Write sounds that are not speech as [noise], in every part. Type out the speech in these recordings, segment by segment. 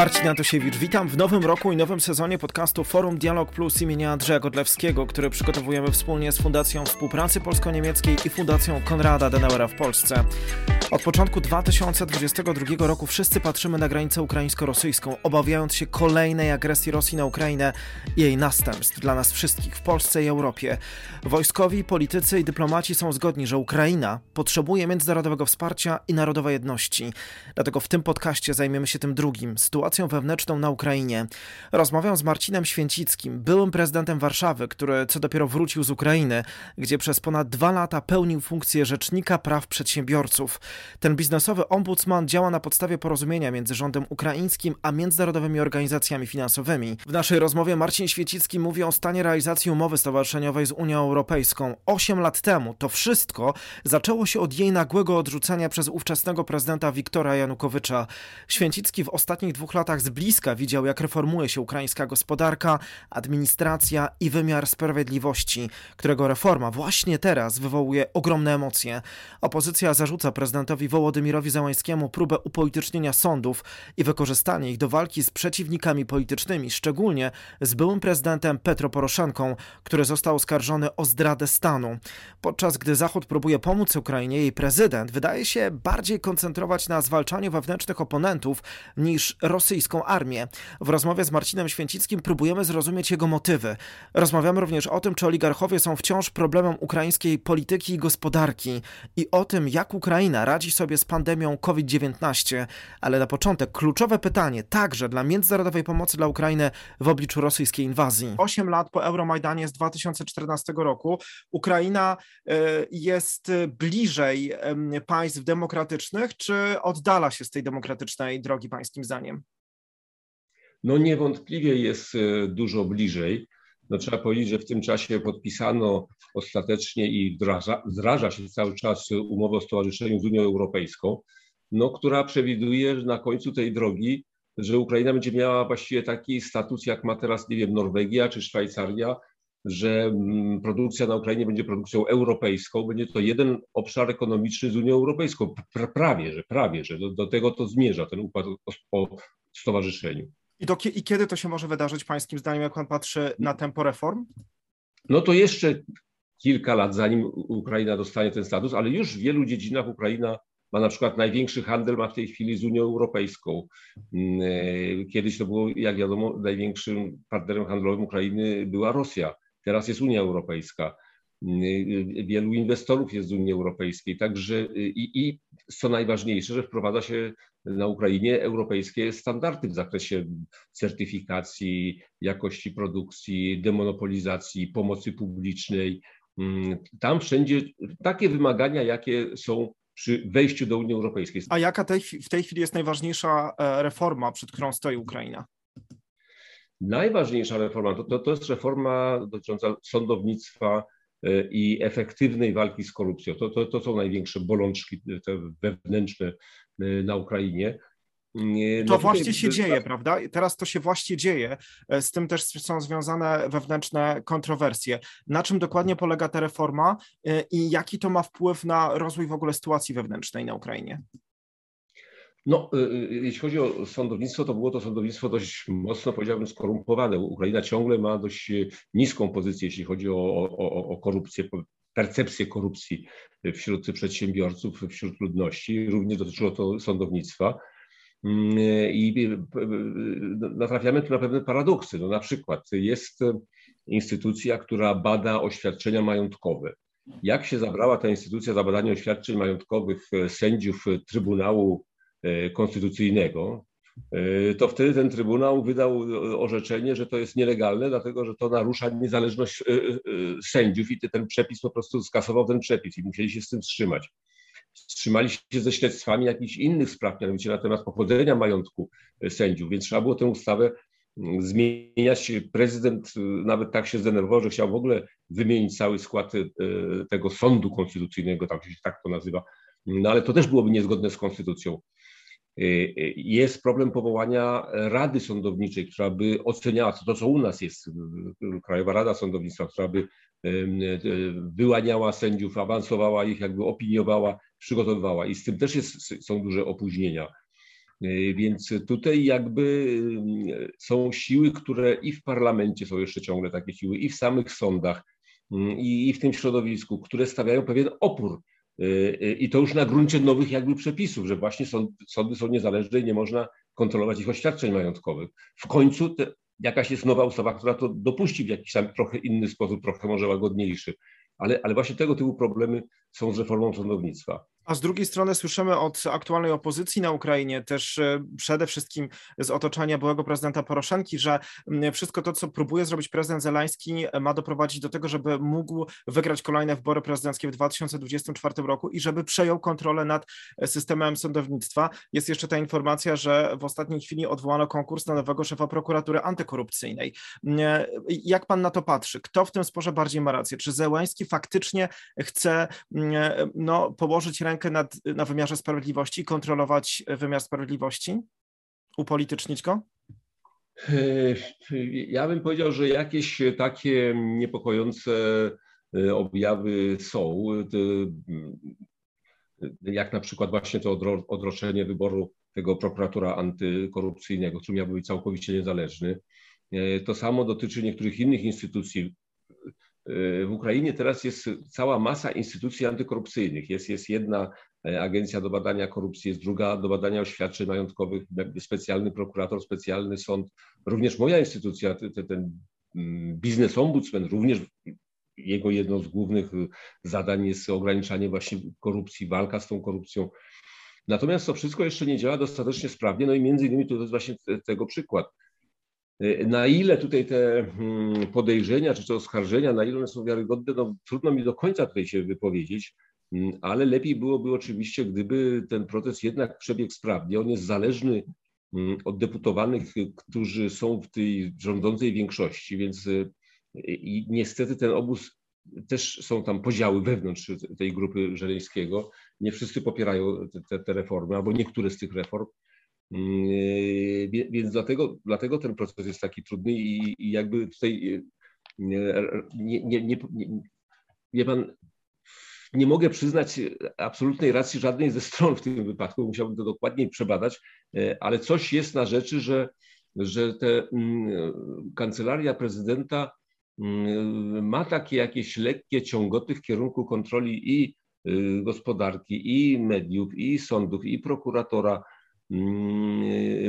Marcin Antosiewicz, witam w nowym roku i nowym sezonie podcastu Forum Dialog Plus imienia Andrzeja Godlewskiego, który przygotowujemy wspólnie z Fundacją Współpracy Polsko-Niemieckiej i Fundacją Konrada Denauera w Polsce. Od początku 2022 roku wszyscy patrzymy na granicę ukraińsko-rosyjską, obawiając się kolejnej agresji Rosji na Ukrainę i jej następstw dla nas wszystkich w Polsce i Europie. Wojskowi, politycy i dyplomaci są zgodni, że Ukraina potrzebuje międzynarodowego wsparcia i narodowej jedności. Dlatego w tym podcaście zajmiemy się tym drugim sytuacją wewnętrzną na Ukrainie. Rozmawiam z Marcinem Święcickim, byłym prezydentem Warszawy, który co dopiero wrócił z Ukrainy, gdzie przez ponad dwa lata pełnił funkcję rzecznika praw przedsiębiorców. Ten biznesowy ombudsman działa na podstawie porozumienia między rządem ukraińskim a międzynarodowymi organizacjami finansowymi. W naszej rozmowie Marcin Święcicki mówi o stanie realizacji umowy stowarzyszeniowej z Unią Europejską. Osiem lat temu to wszystko zaczęło się od jej nagłego odrzucenia przez ówczesnego prezydenta Wiktora Janukowycza. Święcicki w ostatnich dwóch latach z bliska widział, jak reformuje się ukraińska gospodarka, administracja i wymiar sprawiedliwości, którego reforma właśnie teraz wywołuje ogromne emocje. Opozycja zarzuca prezydentowi Wołodymirowi Załańskiemu próbę upolitycznienia sądów i wykorzystanie ich do walki z przeciwnikami politycznymi, szczególnie z byłym prezydentem Petro Poroszenką, który został oskarżony o zdradę stanu. Podczas gdy Zachód próbuje pomóc Ukrainie, jej prezydent wydaje się bardziej koncentrować na zwalczaniu wewnętrznych oponentów niż rosyjską armię. W rozmowie z Marcinem Święcickim próbujemy zrozumieć jego motywy. Rozmawiamy również o tym, czy oligarchowie są wciąż problemem ukraińskiej polityki i gospodarki i o tym, jak Ukraina radzi sobie z pandemią COVID-19. Ale na początek kluczowe pytanie, także dla międzynarodowej pomocy dla Ukrainy w obliczu rosyjskiej inwazji. Osiem lat po Euromajdanie z 2014 roku Ukraina e, jest bliżej państw demokratycznych, czy oddala się z tej demokratycznej drogi, pańskim zdaniem? No niewątpliwie jest e, dużo bliżej. No, trzeba powiedzieć, że w tym czasie podpisano ostatecznie i wdraża, się cały czas umowę o stowarzyszeniu z Unią Europejską, no, która przewiduje że na końcu tej drogi, że Ukraina będzie miała właściwie taki status, jak ma teraz, nie wiem, Norwegia czy Szwajcaria, że mm, produkcja na Ukrainie będzie produkcją europejską, będzie to jeden obszar ekonomiczny z Unią Europejską. Prawie, że prawie, że do, do tego to zmierza ten układ o stowarzyszeniu. I, do, I kiedy to się może wydarzyć, pańskim zdaniem, jak pan patrzy na tempo reform? No to jeszcze kilka lat, zanim Ukraina dostanie ten status, ale już w wielu dziedzinach Ukraina ma na przykład największy handel, ma w tej chwili z Unią Europejską. Mm, e, kiedyś to było, jak wiadomo, największym partnerem handlowym Ukrainy była Rosja. Teraz jest Unia Europejska. E, wielu inwestorów jest z Unii Europejskiej. Także e, i, i co najważniejsze, że wprowadza się na Ukrainie europejskie standardy w zakresie certyfikacji, jakości produkcji, demonopolizacji, pomocy publicznej. Mm, tam wszędzie takie wymagania, jakie są przy wejściu do Unii Europejskiej. A jaka tej, w tej chwili jest najważniejsza e, reforma, przed którą stoi Ukraina? Najważniejsza reforma to, to, to jest reforma dotycząca sądownictwa i efektywnej walki z korupcją. To, to, to są największe bolączki te wewnętrzne Y, na Ukrainie. Y, to no właśnie się dzieje, prawda? Teraz to się właśnie dzieje. E, z tym też są związane wewnętrzne kontrowersje. Na czym dokładnie polega ta reforma e, i jaki to ma wpływ na rozwój w ogóle sytuacji wewnętrznej na Ukrainie? No, y, jeśli chodzi o sądownictwo, to było to sądownictwo dość mocno, powiedziałbym, skorumpowane. Ukraina ciągle ma dość niską pozycję, jeśli chodzi o, o, o korupcję, percepcję korupcji wśród przedsiębiorców, wśród ludności. Również dotyczyło to sądownictwa. Mm, I natrafiamy tu na pewne paradoksy. No na przykład jest instytucja, która bada oświadczenia majątkowe. Jak się zabrała ta instytucja za badanie oświadczeń majątkowych sędziów Trybunału e, Konstytucyjnego, E, to wtedy ten Trybunał wydał orzeczenie, że to jest nielegalne, dlatego że to narusza niezależność e, e, sędziów i ten przepis po prostu skasował ten przepis i musieli się z tym wstrzymać. Wstrzymali się ze śledztwami jakichś innych spraw, mianowicie na temat pochodzenia majątku sędziów, więc trzeba było tę ustawę zmieniać. Prezydent nawet tak się zdenerwował, że chciał w ogóle wymienić cały skład tego sądu konstytucyjnego, tak się tak to nazywa, no ale to też byłoby niezgodne z konstytucją. Y, y, jest problem powołania Rady Sądowniczej, która by oceniała to, co u nas jest, Krajowa Rada Sądownictwa, która by y, wyłaniała sędziów, awansowała ich, jakby opiniowała, przygotowywała. I z tym też jest, są duże opóźnienia. Więc tutaj jakby są siły, które i w parlamencie są jeszcze ciągle takie siły, i w samych sądach, i w tym środowisku, które stawiają pewien opór. I to już na gruncie nowych jakby przepisów, że właśnie sądy są niezależne i nie można kontrolować ich oświadczeń majątkowych. W końcu te, jakaś jest nowa ustawa, która to dopuści w jakiś tam trochę inny sposób, trochę może łagodniejszy. Ale, ale właśnie tego typu problemy są z reformą sądownictwa. A z drugiej strony słyszymy od aktualnej opozycji na Ukrainie, też e, przede wszystkim z otoczenia byłego prezydenta Poroszenki, że wszystko to, co próbuje zrobić prezydent Zelański, e, ma doprowadzić do tego, żeby mógł wygrać kolejne wybory prezydenckie w 2024 roku i żeby przejął kontrolę nad e, systemem sądownictwa. Jest jeszcze ta informacja, że w ostatniej chwili odwołano konkurs na nowego szefa prokuratury antykorupcyjnej. Jak pan na to patrzy? Kto w tym sporze bardziej ma rację? Czy Zelański faktycznie chce no, położyć rękę nad, na wymiarze sprawiedliwości, kontrolować wymiar sprawiedliwości, upolitycznić go? Ja bym powiedział, że jakieś takie niepokojące e, objawy są, jak na przykład właśnie to odroczenie wyboru tego prokuratora antykorupcyjnego, który miał być całkowicie niezależny. E, to samo dotyczy niektórych innych instytucji w Ukrainie teraz jest cała masa instytucji antykorupcyjnych. Jest, jest jedna e, agencja do badania korupcji, jest druga do badania oświadczeń majątkowych, specjalny prokurator, specjalny sąd. Również moja instytucja, ten, mm, biznes ombudsman, również jego jedną z głównych zadań jest ograniczanie właśnie korupcji, walka z tą korupcją. Natomiast to wszystko jeszcze nie działa dostatecznie sprawnie, no i między innymi to jest właśnie tego przykład. Na ile tutaj te hmm, podejrzenia czy te oskarżenia, na ile one są wiarygodne, no, trudno mi do końca tutaj się wypowiedzieć, hmm, ale lepiej byłoby oczywiście, gdyby ten proces jednak przebiegł sprawnie. On jest zależny hmm, od deputowanych, którzy są w tej rządzącej większości, więc y, i niestety ten obóz też są tam podziały wewnątrz tej grupy Żeleńskiego. Nie wszyscy popierają te, te reformy, albo niektóre z tych reform. Yy, więc dlatego, dlatego ten proces jest taki trudny i, i jakby tutaj yy, nie, nie, nie, nie, pan, nie mogę przyznać absolutnej racji żadnej ze stron w tym wypadku, musiałbym to dokładniej przebadać, yy, ale coś jest na rzeczy, że, że te, kancelaria prezydenta ma takie jakieś lekkie ciągoty w kierunku kontroli i gospodarki, i mediów, i sądów, i prokuratora,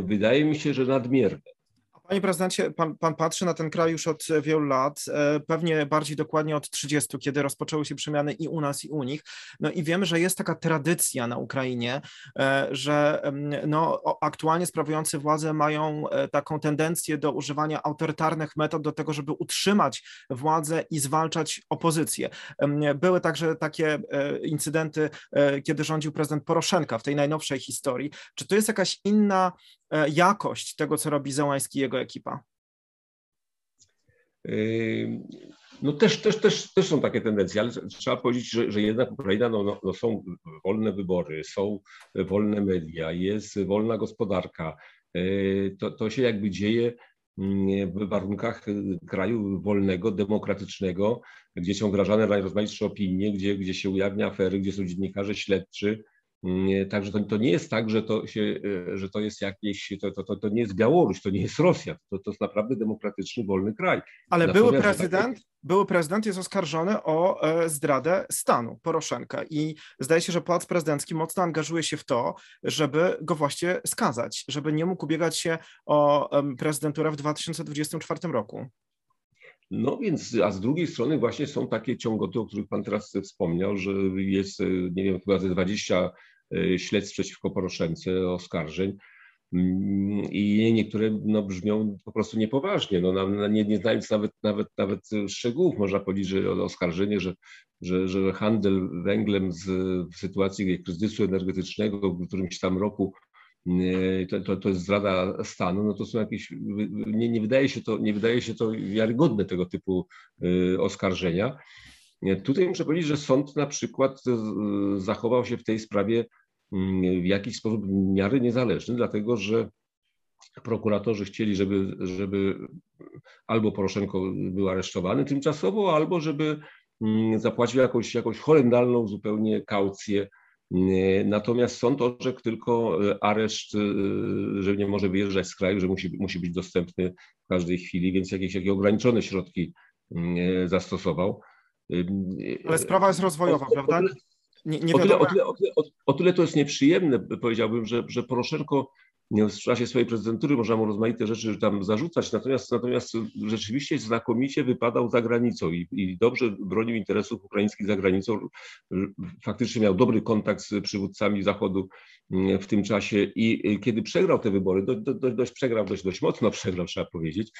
wydaje mi się, że nadmierne. Panie prezydencie, pan, pan, patrzy na ten kraj już od wielu lat, e, pewnie bardziej dokładnie od 30, kiedy rozpoczęły się przemiany i u nas, i u nich. No i wiemy, że jest taka tradycja na Ukrainie, e, że no, aktualnie sprawujący władzę mają e, taką tendencję do używania autorytarnych metod do tego, żeby utrzymać władzę i zwalczać opozycję. Były także takie incydenty, kiedy rządził prezydent Poroszenka w tej najnowszej historii. Czy to jest jakaś inna E, jakość tego, co robi Zełański i jego ekipa? No też, też, też, też są takie tendencje, ale trzeba powiedzieć, że, że jednak Ukraina, no, no, no są wolne wybory, są wolne media, jest wolna gospodarka. E, to, to się jakby dzieje mm, w warunkach kraju wolnego, demokratycznego, gdzie są wdrażane najrozmaitsze opinie, gdzie, gdzie się ujawnia afery, gdzie są dziennikarze śledczy, Także to, to nie jest tak, że to, się, e, że to jest jakieś, to, to, to nie jest Białoruś, to nie jest Rosja, to, to jest naprawdę demokratyczny, wolny kraj. Ale były prezydent, były prezydent jest oskarżony o e, zdradę stanu Poroszenka i zdaje się, że Pałac Prezydencki mocno angażuje się w to, żeby go właśnie skazać, żeby nie mógł ubiegać się o prezydenturę w 2024 roku. No więc, a z drugiej strony właśnie są takie ciągoty, o których Pan teraz wspomniał, że jest, e, nie wiem, chyba ze 20 e, śledztw przeciwko Poroszence, oskarżeń mm, i niektóre no, brzmią po prostu niepoważnie. No, nie, nie znając nawet, nawet, nawet szczegółów, można powiedzieć, że oskarżenie, że, że, że handel węglem z, w sytuacji kryzysu energetycznego w którymś tam roku to, to, to jest zdrada stanu, no to są jakieś, nie, nie, wydaje się to, nie wydaje się to wiarygodne tego typu y, oskarżenia. Tutaj muszę powiedzieć, że sąd na przykład zachował się w tej sprawie w jakiś sposób w miarę niezależny, dlatego że prokuratorzy chcieli, żeby, żeby albo Poroszenko był aresztowany tymczasowo, albo żeby mm, zapłacił jakąś, jakąś horrendalną zupełnie kaucję Natomiast sąd orzekł tylko areszt, że nie może wyjeżdżać z kraju, że musi, musi być dostępny w każdej chwili, więc jakieś takie ograniczone środki zastosował. Ale sprawa jest rozwojowa, prawda? Nie, nie o, tyle, o, tyle, o, tyle, o, tyle, to jest nieprzyjemne, powiedziałbym, że, że Poroszenko w czasie swojej prezydentury można mu rozmaite rzeczy tam zarzucać, natomiast, natomiast rzeczywiście znakomicie wypadał za granicą i, i dobrze bronił interesów ukraińskich za granicą. Faktycznie miał dobry kontakt z przywódcami Zachodu mm, w tym czasie i kiedy przegrał te wybory, do, do, dość przegrał, dość, dość mocno przegrał, trzeba powiedzieć,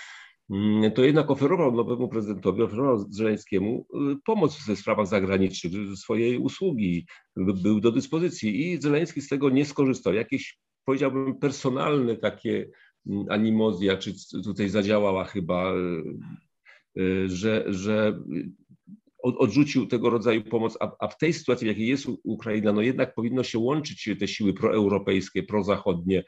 to jednak oferował nowemu prezydentowi, oferował Zeleńskiemu y, pomoc w sprawach zagranicznych, swojej usługi, był do dyspozycji i Zeleński z tego nie skorzystał. Jakieś powiedziałbym, personalne takie mm, animozja, czy tutaj zadziałała chyba, y, y, że, że odrzucił tego rodzaju pomoc, a, a, w tej sytuacji, w jakiej jest Ukraina, no jednak powinno się łączyć te siły proeuropejskie, prozachodnie,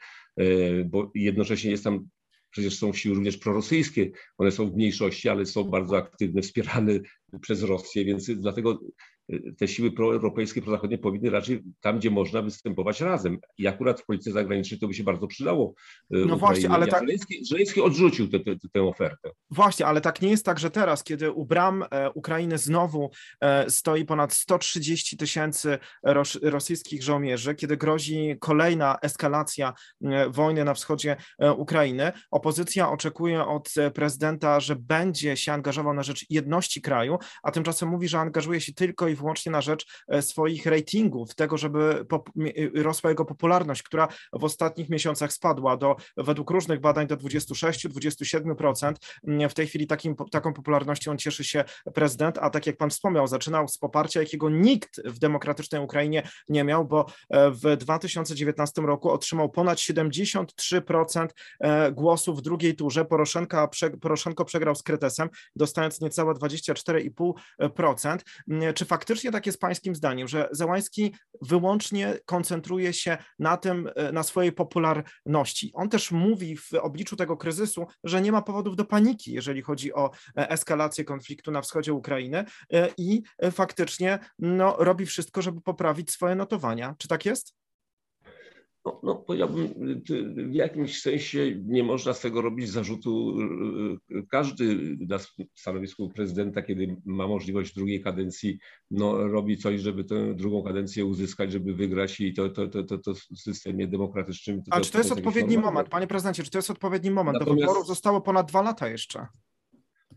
bo jednocześnie jest tam Przecież są siły również prorosyjskie, one są w mniejszości, ale są bardzo aktywne, wspierane przez Rosję, więc dlatego te siły proeuropejskie, prozachodnie powinny raczej tam, gdzie można występować razem. I akurat w polityce zagranicznej to by się bardzo przydało. E, no Ukrainie. właśnie, ale tak. Żeleński, odrzucił tę, tę, tę ofertę. Właśnie, ale tak nie jest tak, że teraz, kiedy u bram e, Ukrainy znowu e, stoi ponad 130 tysięcy rosyjskich żołnierzy, kiedy grozi kolejna eskalacja wojny na wschodzie Ukrainy, opozycja oczekuje od prezydenta, że będzie się angażował na rzecz jedności kraju, a tymczasem mówi, że angażuje się tylko i wyłącznie na rzecz e, swoich ratingów, tego, żeby e, rosła jego popularność, która w ostatnich miesiącach spadła do, według różnych badań do 26-27%. Mm, w tej chwili takim, taką popularnością cieszy się prezydent, a tak jak pan wspomniał, zaczynał z poparcia, jakiego nikt w demokratycznej Ukrainie nie miał, bo e, w 2019 roku otrzymał ponad 73% głosów w drugiej turze. Poroszenko, Poroszenko przegrał z Kretesem, dostając niecałe 24,5%. Mm, czy faktycznie tak jest pańskim zdaniem, że Załański wyłącznie koncentruje się na tym, e, na swojej popularności? On też mówi w obliczu tego kryzysu, że nie ma powodów do paniki, jeżeli chodzi o e, eskalację konfliktu na wschodzie Ukrainy e, i faktycznie no, robi wszystko, żeby poprawić swoje notowania. Czy tak jest? No, no, powiedziałbym, w jakimś sensie nie można z tego robić zarzutu. Każdy na stanowisku prezydenta, kiedy ma możliwość drugiej kadencji, no, robi coś, żeby tę drugą kadencję uzyskać, żeby wygrać i to, to, to, to, to w systemie demokratycznym. A czy to jest odpowiedni moment, panie prezydencie, czy to jest odpowiedni moment? Natomiast... Do wyborów zostało ponad dwa lata jeszcze.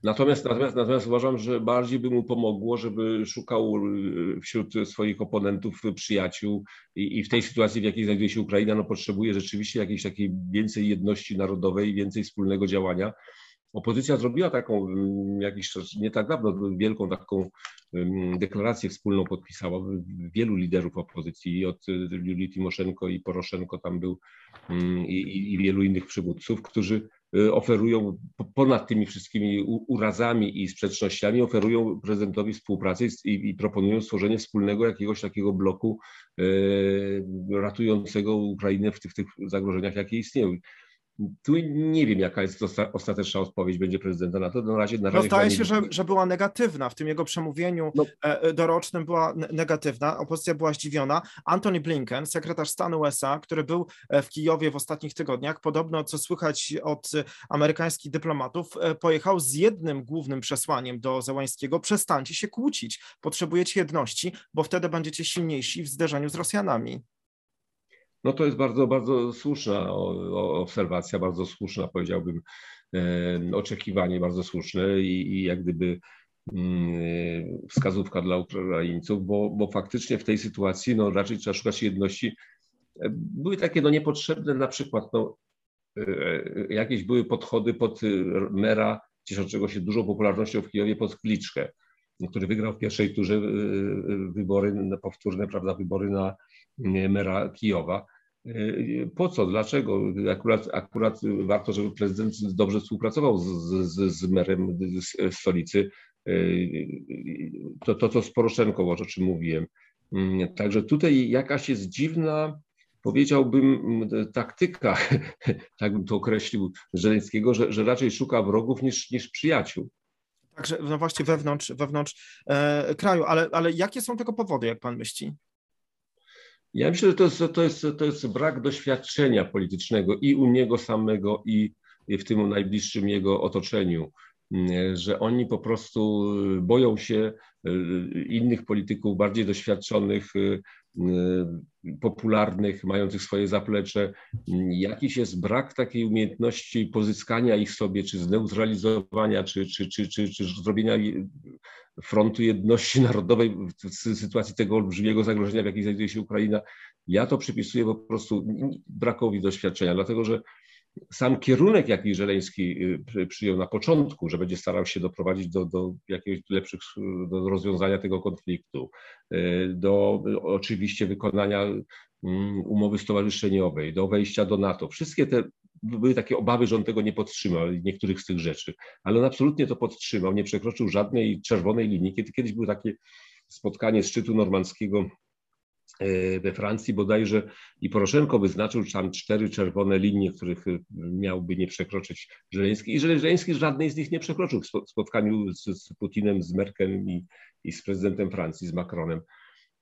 Natomiast, natomiast, natomiast uważam, że bardziej by mu pomogło, żeby szukał y, wśród swoich oponentów przyjaciół i, i w tej sytuacji, w jakiej znajduje się Ukraina, no potrzebuje rzeczywiście jakiejś takiej więcej jedności narodowej, więcej wspólnego działania. Opozycja zrobiła taką mm, jakiś nie tak dawno, wielką taką mm, deklarację wspólną podpisała. Wielu liderów opozycji, od Julii Timoszenko i Poroszenko tam był mm, i, i wielu innych przywódców, którzy Y, oferują ponad tymi wszystkimi urazami i sprzecznościami, oferują prezydentowi współpracę i, i proponują stworzenie wspólnego jakiegoś takiego bloku y, ratującego Ukrainę w tych, tych zagrożeniach, jakie istnieją. Tu nie wiem, jaka jest ostateczna odpowiedź będzie prezydenta na to. Na razie, na razie no, zdaje się, że, że była negatywna. W tym jego przemówieniu no. E, e, dorocznym była negatywna. Opozycja była zdziwiona. Antony Blinken, sekretarz stanu USA, który był e, w Kijowie w ostatnich tygodniach, podobno, co słychać od amerykańskich dyplomatów, pojechał z jednym głównym przesłaniem do Załańskiego: przestańcie się kłócić, potrzebujecie jedności, bo wtedy będziecie silniejsi w zderzeniu z Rosjanami. No to jest bardzo, bardzo słuszna obserwacja, bardzo słuszna, powiedziałbym, oczekiwanie, bardzo słuszne i, i jak gdyby mm, wskazówka dla Ukraińców, bo, bo faktycznie w tej sytuacji no, raczej trzeba szukać jedności. Były takie no, niepotrzebne na przykład no, e, jakieś były podchody pod mera cieszącego się dużą popularnością w Kijowie pod Kliczkę, który wygrał w pierwszej turze e, e, wybory, powtórne prawda, wybory na mera Kijowa. Po co? Dlaczego? Akurat, akurat warto, żeby prezydent dobrze współpracował z, z, z merem stolicy. To, to, to z Poroszenką, o czym mówiłem. Także tutaj jakaś jest dziwna, powiedziałbym, taktyka, [laughs] tak bym to określił, Żeleńskiego, że, że raczej szuka wrogów niż, niż przyjaciół. Także no właśnie wewnątrz, wewnątrz e, kraju, ale, ale jakie są tego powody, jak pan myśli? Ja myślę, że to jest, to jest, to jest brak doświadczenia politycznego i u niego samego, i w tym najbliższym jego otoczeniu, że oni po prostu boją się innych polityków bardziej doświadczonych, popularnych, mających swoje zaplecze. Jakiś jest brak takiej umiejętności pozyskania ich sobie, czy zneutralizowania, czy, czy, czy, czy, czy zrobienia frontu jedności narodowej w sytuacji tego olbrzymiego zagrożenia, w jakim znajduje się Ukraina. Ja to przypisuję po prostu brakowi doświadczenia, dlatego że sam kierunek, jaki Żeleński y, przyjął na początku, że będzie starał się doprowadzić do, do jakiegoś lepszych, do rozwiązania tego konfliktu, y, do oczywiście wykonania mm, umowy stowarzyszeniowej, do wejścia do NATO. Wszystkie te były takie obawy, że on tego nie podtrzymał, niektórych z tych rzeczy, ale on absolutnie to podtrzymał, nie przekroczył żadnej czerwonej linii. Kiedy kiedyś było takie spotkanie szczytu normandzkiego we Francji bodajże i Poroszenko wyznaczył tam cztery czerwone linie, których e, miałby nie przekroczyć Żeleński i Żeleński żadnej z nich nie przekroczył w spotkaniu z, z Putinem, z Merkelem i, i z prezydentem Francji, z Macronem.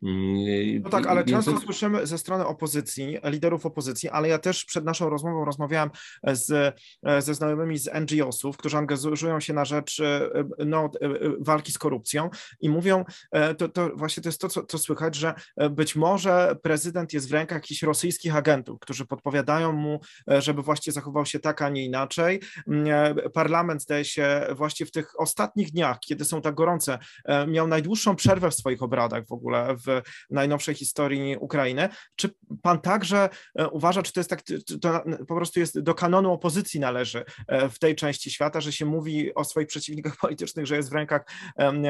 Mm, no tak, ale często słyszymy ze strony opozycji, liderów opozycji, ale ja też przed naszą rozmową rozmawiałem z, ze znajomymi z NGO-sów, którzy angażują się na rzecz e, no, e, walki z korupcją i mówią, e, to, to właśnie to jest to, co, co słychać, że być może prezydent jest w rękach jakichś rosyjskich agentów, którzy podpowiadają mu, żeby właśnie zachował się tak, a nie inaczej. Mm, parlament zdaje się właśnie w tych ostatnich dniach, kiedy są tak gorące, miał najdłuższą przerwę w swoich obradach w ogóle w najnowszej historii Ukrainy. Czy pan także e, uważa, czy to jest tak, to po prostu jest do kanonu opozycji należy e, w tej części świata, że się mówi o swoich przeciwnikach [laughs] politycznych, że jest w rękach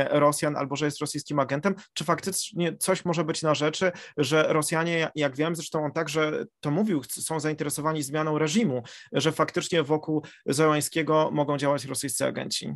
Rosjan albo że jest rosyjskim agentem? Czy faktycznie coś może być na rzeczy, że Rosjanie, jak wiem, zresztą on także to mówił, są zainteresowani zmianą reżimu, że faktycznie wokół Zełańskiego mogą działać rosyjscy agenci?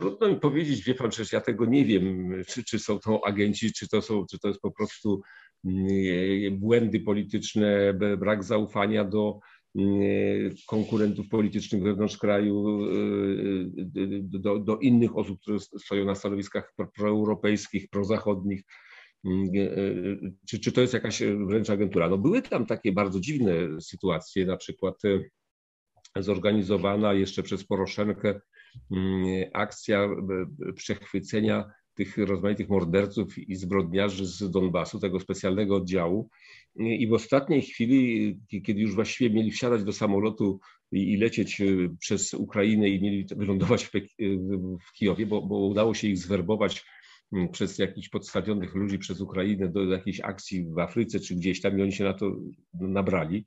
Trudno mi powiedzieć, wie pan, przecież ja tego nie wiem, czy, czy są to agenci, czy to, są, czy to jest po prostu mm, błędy polityczne, brak zaufania do mm, konkurentów politycznych wewnątrz kraju, y, do, do innych osób, które stoją na stanowiskach proeuropejskich, prozachodnich. Mm, czy, czy to jest jakaś wręcz agentura? No były tam takie bardzo dziwne sytuacje, na przykład zorganizowana jeszcze przez Poroszenkę akcja przechwycenia tych rozmaitych morderców i zbrodniarzy z Donbasu, tego specjalnego oddziału. I w ostatniej chwili, kiedy już właściwie mieli wsiadać do samolotu i, lecieć przez Ukrainę i mieli wylądować w, w Kijowie, bo, bo udało się ich zwerbować mm, przez jakichś podstawionych ludzi przez Ukrainę do jakiejś akcji w Afryce czy gdzieś tam i oni się na to nabrali.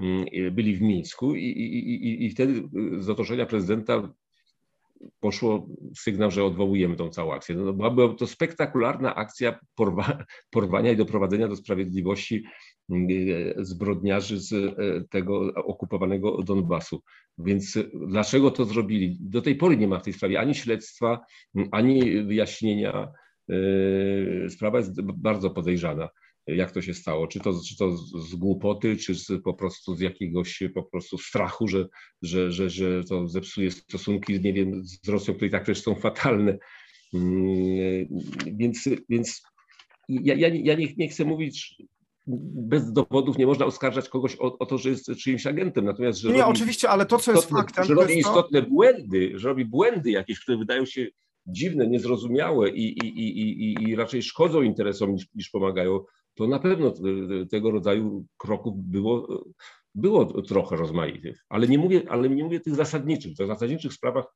Mm, byli w Mińsku i, i, i, i wtedy z otoczenia prezydenta poszło sygnał, że odwołujemy tą całą akcję. No, byłaby to spektakularna akcja porwa, porwania i doprowadzenia do sprawiedliwości mm, zbrodniarzy z e, tego okupowanego Donbasu. Więc dlaczego to zrobili? Do tej pory nie ma w tej sprawie ani śledztwa, ani wyjaśnienia. E, sprawa jest bardzo podejrzana jak to się stało, czy to, czy to z głupoty, czy z, po prostu z jakiegoś po prostu strachu, że, że, że, że to zepsuje stosunki, nie wiem, z Rosją, które i tak też są fatalne. Mm, więc, więc ja, ja, ja nie, nie chcę mówić bez dowodów nie można oskarżać kogoś o, o, to, że jest czyimś agentem. Natomiast, że nie, robi oczywiście, ale to, co jest faktem. Że robi istotne to... błędy, że robi błędy jakieś, które wydają się dziwne, niezrozumiałe i, i, i, i, i raczej szkodzą interesom niż, niż pomagają, to na pewno tego rodzaju kroków było, było trochę rozmaitych. Ale nie mówię, ale nie mówię tych zasadniczych. W zasadniczych sprawach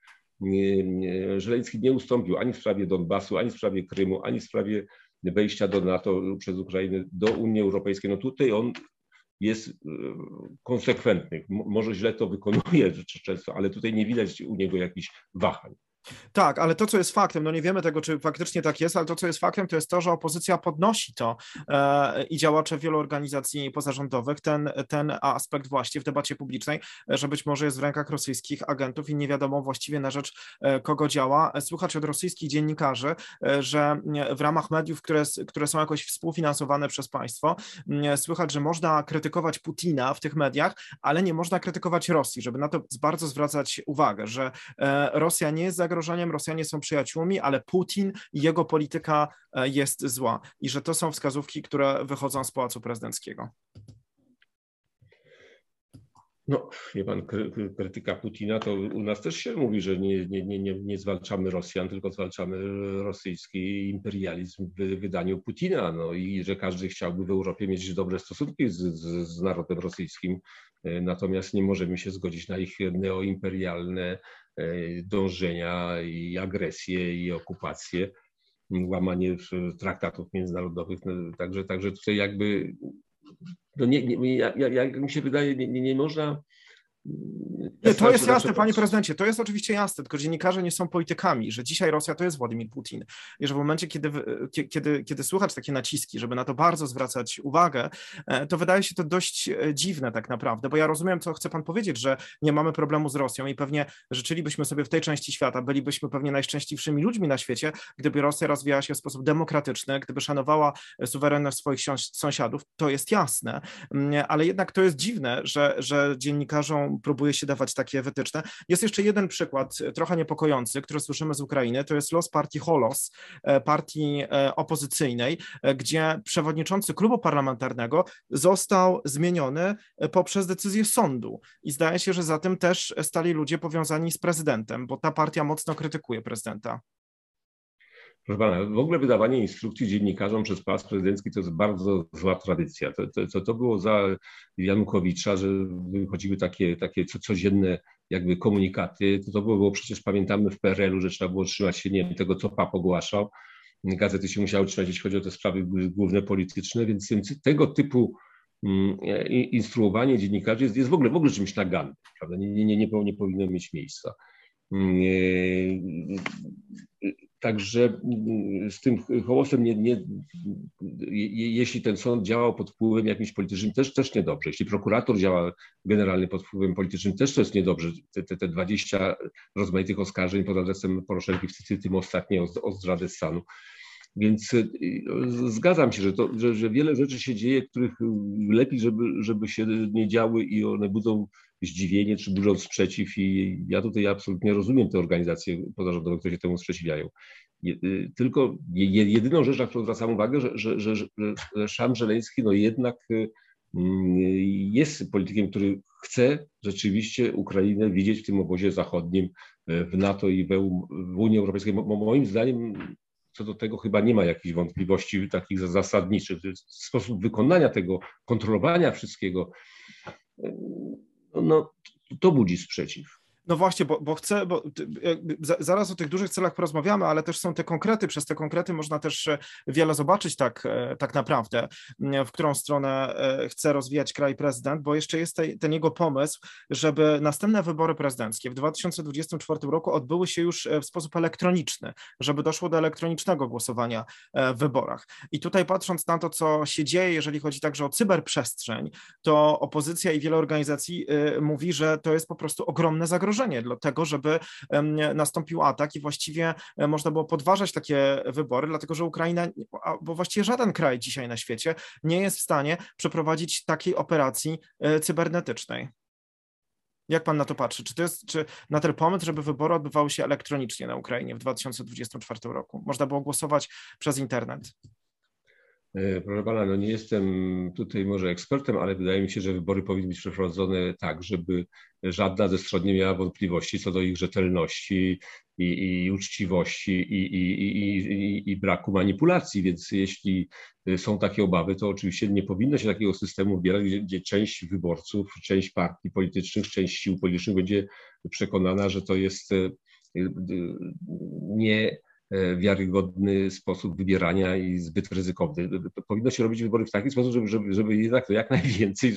Żeleński nie ustąpił ani w sprawie Donbasu, ani w sprawie Krymu, ani w sprawie wejścia do NATO przez Ukrainę, do Unii Europejskiej. No tutaj on jest konsekwentny. Może źle to wykonuje [laughs] często, ale tutaj nie widać u niego jakichś wahań. Tak, ale to, co jest faktem, no nie wiemy tego, czy faktycznie tak jest, ale to, co jest faktem, to jest to, że opozycja podnosi to e, i działacze wielu organizacji pozarządowych, ten, ten aspekt właśnie w debacie publicznej, że być może jest w rękach rosyjskich agentów i nie wiadomo właściwie na rzecz e, kogo działa. Słuchać od rosyjskich dziennikarzy, e, że w ramach mediów, które, które są jakoś współfinansowane przez państwo, słychać, że można krytykować Putina w tych mediach, ale nie można krytykować Rosji, żeby na to bardzo zwracać uwagę, że e, Rosja nie jest zagrożeniem, Rosjanie są przyjaciółmi, ale Putin i jego polityka jest zła i że to są wskazówki, które wychodzą z Pałacu Prezydenckiego. No, wie pan, krytyka Putina, to u nas też się mówi, że nie, nie, nie, nie zwalczamy Rosjan, tylko zwalczamy rosyjski imperializm w wydaniu Putina. No i że każdy chciałby w Europie mieć dobre stosunki z, z, z narodem rosyjskim, e, natomiast nie możemy się zgodzić na ich neoimperialne e, dążenia i agresję i okupację, łamanie traktatów międzynarodowych. No, także, także tutaj jakby no nie, nie, jak, mi się wydaje, nie, nie można nie, to jest jasne, panie prezydencie, to jest oczywiście jasne, tylko dziennikarze nie są politykami, że dzisiaj Rosja to jest Władimir Putin. I że w momencie, kiedy, kiedy, kiedy słuchać takie naciski, żeby na to bardzo zwracać uwagę, e, to wydaje się to dość e, dziwne tak naprawdę, bo ja rozumiem, co chce pan powiedzieć, że nie mamy problemu z Rosją i pewnie życzylibyśmy sobie w tej części świata, bylibyśmy pewnie najszczęśliwszymi ludźmi na świecie, gdyby Rosja rozwijała się w sposób demokratyczny, gdyby szanowała suwerenność swoich sąsiadów, to jest jasne, mm, ale jednak to jest dziwne, że, że dziennikarzom próbuje się dawać takie wytyczne. Jest jeszcze jeden przykład, e, trochę niepokojący, który słyszymy z Ukrainy, to jest los partii Holos, e, partii e, opozycyjnej, gdzie przewodniczący klubu parlamentarnego został zmieniony poprzez decyzję sądu. I zdaje się, że za tym też stali ludzie powiązani z prezydentem, bo ta partia mocno krytykuje prezydenta. Proszę pana, w ogóle wydawanie instrukcji dziennikarzom przez pas prezydencki to jest bardzo zła tradycja. To, to, to było za Janukowicza, że wychodziły takie, takie codzienne jakby komunikaty. To, to było, przecież, pamiętamy w PRL-u, że trzeba było trzymać się nie tego, co PAP ogłaszał. Gazety się musiały trzymać, jeśli chodzi o te sprawy główne polityczne, więc, tego typu mm, instruowanie dziennikarzy jest, jest w ogóle w ogóle czymś nagannym, prawda? Nie, nie, nie, nie, nie powinno mieć miejsca. Także mm, z tym hołosem, nie, nie, jeśli ten sąd działał pod wpływem jakimś politycznym, też, też niedobrze. Jeśli prokurator działa generalnie pod wpływem politycznym, też to jest niedobrze. Te, te, te 20 rozmaitych oskarżeń pod adresem Poroszenki, w tym ostatnie o, o zdradę stanu. Więc y, zgadzam się, że, to, że, że wiele rzeczy się dzieje, których lepiej, żeby, żeby się nie działy i one budzą zdziwienie czy budzą sprzeciw i ja tutaj absolutnie rozumiem te organizacje pozarządowe, które się temu sprzeciwiają. Y, tylko jedyną rzecz, na którą zwracam uwagę, że, że, że, że Szam Żeleński no jednak y, mm, jest politykiem, który chce rzeczywiście Ukrainę widzieć w tym obozie zachodnim, w NATO i w Unii Europejskiej. Moim zdaniem co do tego chyba nie ma jakichś wątpliwości takich zasadniczych. Sposób wykonania tego, kontrolowania wszystkiego, no, to budzi sprzeciw. No właśnie, bo, bo chcę, bo zaraz o tych dużych celach porozmawiamy, ale też są te konkrety. Przez te konkrety można też e, wiele zobaczyć tak, e, tak naprawdę, w którą stronę e, chce rozwijać kraj prezydent, bo jeszcze jest ten jego pomysł, żeby następne wybory prezydenckie w 2024 roku odbyły się już w sposób elektroniczny, żeby doszło do elektronicznego głosowania w wyborach. I tutaj patrząc na to, co się dzieje, jeżeli chodzi także o cyberprzestrzeń, to opozycja i wiele organizacji mówi, że to jest po prostu ogromne zagrożenie zagrożenie do tego, żeby nastąpił atak i właściwie e, można było podważać takie wybory, dlatego że Ukraina, bo właściwie żaden kraj dzisiaj na świecie nie jest w stanie przeprowadzić takiej operacji e, cybernetycznej. Jak pan na to patrzy? Czy to jest, czy na ten pomysł, żeby wybory odbywały się elektronicznie na Ukrainie w 2024 roku? Można było głosować przez internet. E, proszę pana, no nie jestem tutaj może ekspertem, ale wydaje mi się, że wybory powinny być przeprowadzone tak, żeby żadna ze stron nie miała wątpliwości co do ich rzetelności i, i uczciwości i, i, i, braku manipulacji. Więc jeśli są takie obawy, to oczywiście nie powinno się takiego systemu wybierać, gdzie, gdzie część wyborców, część partii politycznych, część sił politycznych będzie przekonana, że to jest e, nie wiarygodny sposób wybierania i zbyt ryzykowny. Powinno się robić wybory w taki sposób, żeby, żeby, żeby jednak to jak najwięcej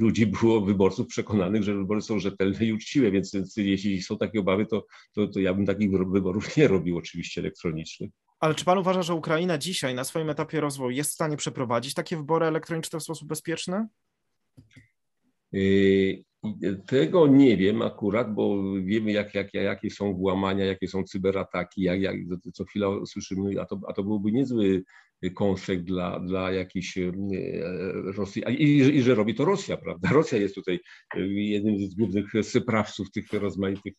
ludzi było, wyborców przekonanych, że wybory są rzetelne i uczciwe, więc, jeśli są takie obawy, to, to, to ja bym takich wyborów nie robił oczywiście elektronicznych. Ale czy pan uważa, że Ukraina dzisiaj na swoim etapie rozwoju jest w stanie przeprowadzić takie wybory elektroniczne w sposób bezpieczny? Tego nie wiem akurat, bo wiemy, jak, jak, jakie są włamania, jakie są cyberataki, jak, jak co chwila słyszymy, a to, a to byłby niezły kąsek dla, dla jakiejś e, Rosji, I, i, że robi to Rosja, prawda? Rosja jest tutaj e, jednym z głównych sprawców tych rozmaitych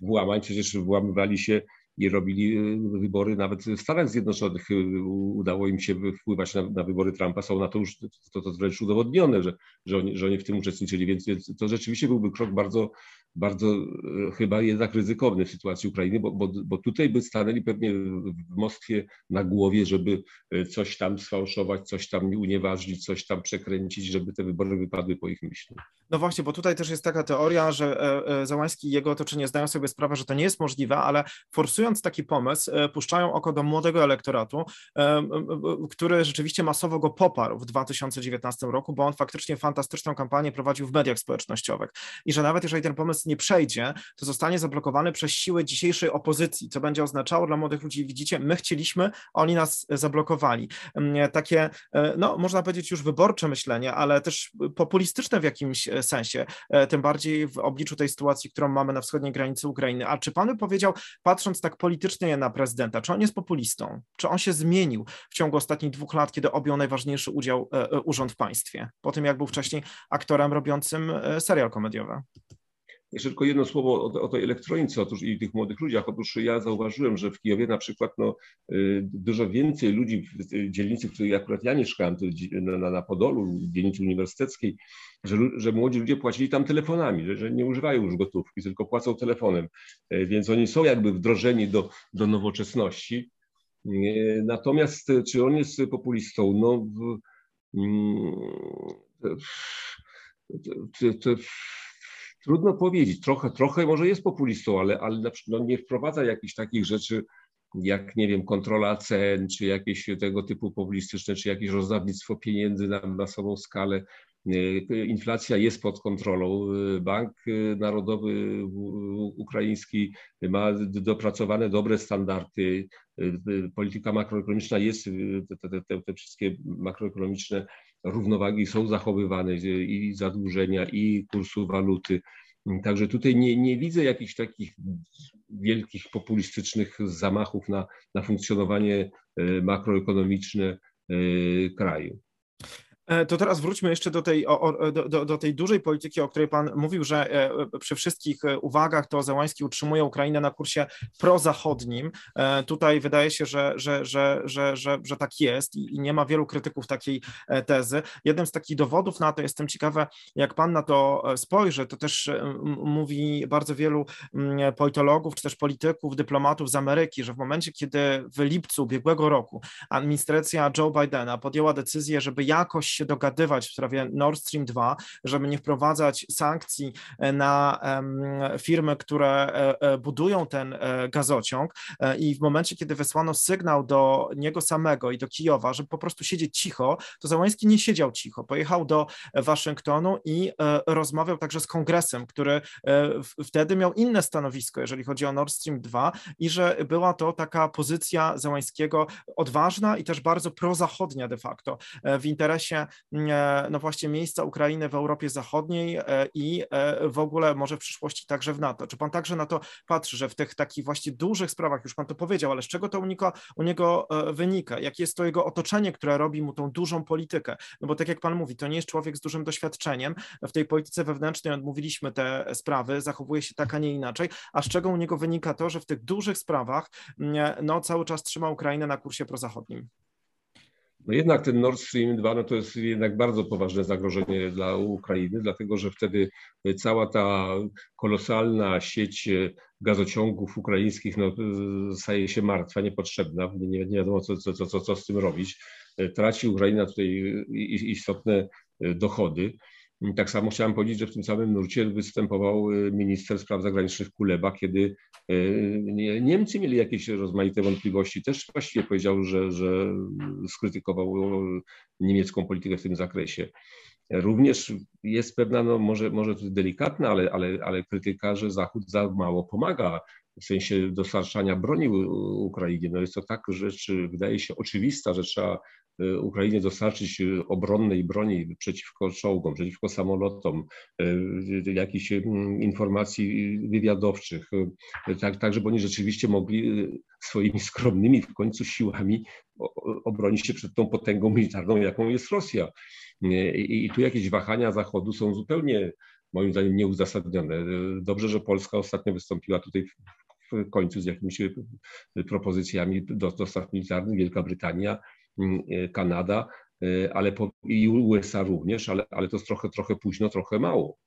włamań, przecież włamywali się i robili y, wybory nawet w Stanach Zjednoczonych. Y, udało im się wpływać na, na wybory Trumpa. Są na to już to, to wręcz udowodnione, że, że, oni, że oni w tym uczestniczyli, więc, więc to rzeczywiście byłby krok bardzo, bardzo e, chyba jednak ryzykowny w sytuacji Ukrainy, bo, bo, bo tutaj by stanęli pewnie w Moskwie na głowie, żeby e, coś tam sfałszować, coś tam unieważnić, coś tam przekręcić, żeby te wybory wypadły po ich myśli. No właśnie, bo tutaj też jest taka teoria, że e, Załański i jego otoczenie zdają sobie sprawę, że to nie jest możliwe, ale forsując taki pomysł, puszczają oko do młodego elektoratu, który rzeczywiście masowo go poparł w 2019 roku, bo on faktycznie fantastyczną kampanię prowadził w mediach społecznościowych i że nawet jeżeli ten pomysł nie przejdzie, to zostanie zablokowany przez siły dzisiejszej opozycji, co będzie oznaczało dla młodych ludzi, widzicie, my chcieliśmy, oni nas zablokowali. Mm, takie, e, no można powiedzieć już wyborcze myślenie, ale też populistyczne w jakimś e, sensie, e, tym bardziej w obliczu tej sytuacji, którą mamy na wschodniej granicy Ukrainy. A czy pan by powiedział, patrząc tak politycznie na prezydenta, czy on jest populistą? Czy on się zmienił w ciągu ostatnich dwóch lat, kiedy objął najważniejszy udział, urząd w państwie, po tym jak był wcześniej aktorem robiącym serial komediowy? Jeszcze tylko jedno słowo o, o tej elektronice otóż i tych młodych ludziach. Otóż ja zauważyłem, że w Kijowie na przykład no, y, dużo więcej ludzi w dzielnicy, w której akurat ja mieszkałem, na, na Podolu, w dzielnicy uniwersyteckiej, że, że młodzi ludzie płacili tam telefonami, że, że nie używają już gotówki, tylko płacą telefonem. Y, więc oni są jakby wdrożeni do, do nowoczesności. Y, natomiast czy on jest populistą? No, w, mm, to, to, Trudno powiedzieć, trochę, trochę może jest populistą, ale, ale no nie wprowadza jakichś takich rzeczy, jak nie wiem, kontrola cen, czy jakieś tego typu populistyczne, czy jakieś rozdawnictwo pieniędzy na masową skalę. Inflacja jest pod kontrolą. Bank Narodowy Ukraiński ma dopracowane dobre standardy. Polityka makroekonomiczna jest, te, te, te wszystkie makroekonomiczne równowagi są zachowywane i zadłużenia, i kursu waluty. Także tutaj nie, nie widzę jakichś takich wielkich populistycznych zamachów na, na funkcjonowanie e, makroekonomiczne e, kraju. E, to teraz wróćmy jeszcze do tej, o, do, do, tej dużej polityki, o której Pan mówił, że e, przy wszystkich e, uwagach to Zełański utrzymuje Ukrainę na kursie prozachodnim. Tutaj wydaje się, że, że, że, że, że, że tak jest i nie ma wielu krytyków takiej tezy. Jednym z takich dowodów na to, jestem ciekawa, jak Pan na to spojrzy, to też mówi bardzo wielu politologów, czy też polityków, dyplomatów z Ameryki, że w momencie, kiedy w lipcu ubiegłego roku administracja Joe Bidena podjęła decyzję, żeby jakoś się dogadywać w sprawie Nord Stream 2, żeby nie wprowadzać sankcji e, na firmy, które e, e, budują ten gazociąg. I w momencie, kiedy wysłano sygnał do niego samego i do Kijowa, żeby po prostu siedzieć cicho, to Załański nie siedział cicho, pojechał do Waszyngtonu i rozmawiał także z kongresem, który wtedy miał inne stanowisko, jeżeli chodzi o Nord Stream 2 i że była to taka pozycja Załańskiego odważna i też bardzo prozachodnia de facto w interesie E, no właśnie miejsca Ukrainy w Europie Zachodniej e, i e, w ogóle może w przyszłości także w NATO. Czy pan także na to patrzy, że w tych takich właśnie dużych sprawach, już pan to powiedział, ale z czego to u niego, u niego wynika? Jakie jest to jego otoczenie, które robi mu tą dużą politykę? No bo tak jak pan mówi, to nie jest człowiek z dużym doświadczeniem. W tej polityce wewnętrznej odmówiliśmy te sprawy, zachowuje się tak, a nie inaczej. A z czego u niego wynika to, że w tych dużych sprawach no, cały czas trzyma Ukrainę na kursie prozachodnim? No jednak ten Nord Stream 2 no to jest jednak bardzo poważne zagrożenie dla Ukrainy, dlatego że wtedy cała ta kolosalna sieć gazociągów ukraińskich no, staje się martwa, niepotrzebna, nie, nie wiadomo co, co, co, co z tym robić. Traci Ukraina tutaj istotne dochody. Tak samo chciałem powiedzieć, że w tym samym nurcie występował y, minister spraw zagranicznych Kuleba, kiedy y, Niemcy mieli jakieś rozmaite wątpliwości. Też właściwie powiedział, że, że skrytykował niemiecką politykę w tym zakresie. Również jest pewna, no może, może delikatna, ale, ale, ale krytyka, że Zachód za mało pomaga w sensie dostarczania broni Ukrainie. No jest to tak rzecz, wydaje się oczywista, że trzeba Y, Ukrainie dostarczyć y, obronnej broni przeciwko czołgom, przeciwko samolotom, y, jakichś informacji wywiadowczych, tak, tak żeby oni rzeczywiście mogli swoimi skromnymi w końcu siłami obronić się przed tą potęgą militarną, jaką jest Rosja. I, i tu jakieś wahania Zachodu są zupełnie moim zdaniem nieuzasadnione. Dobrze, że Polska ostatnio wystąpiła tutaj w końcu z jakimiś propozycjami dostaw militarnych, Wielka Brytania Mm, e, Kanada, e, ale i USA również, ale, ale to trochę, trochę późno, trochę mało.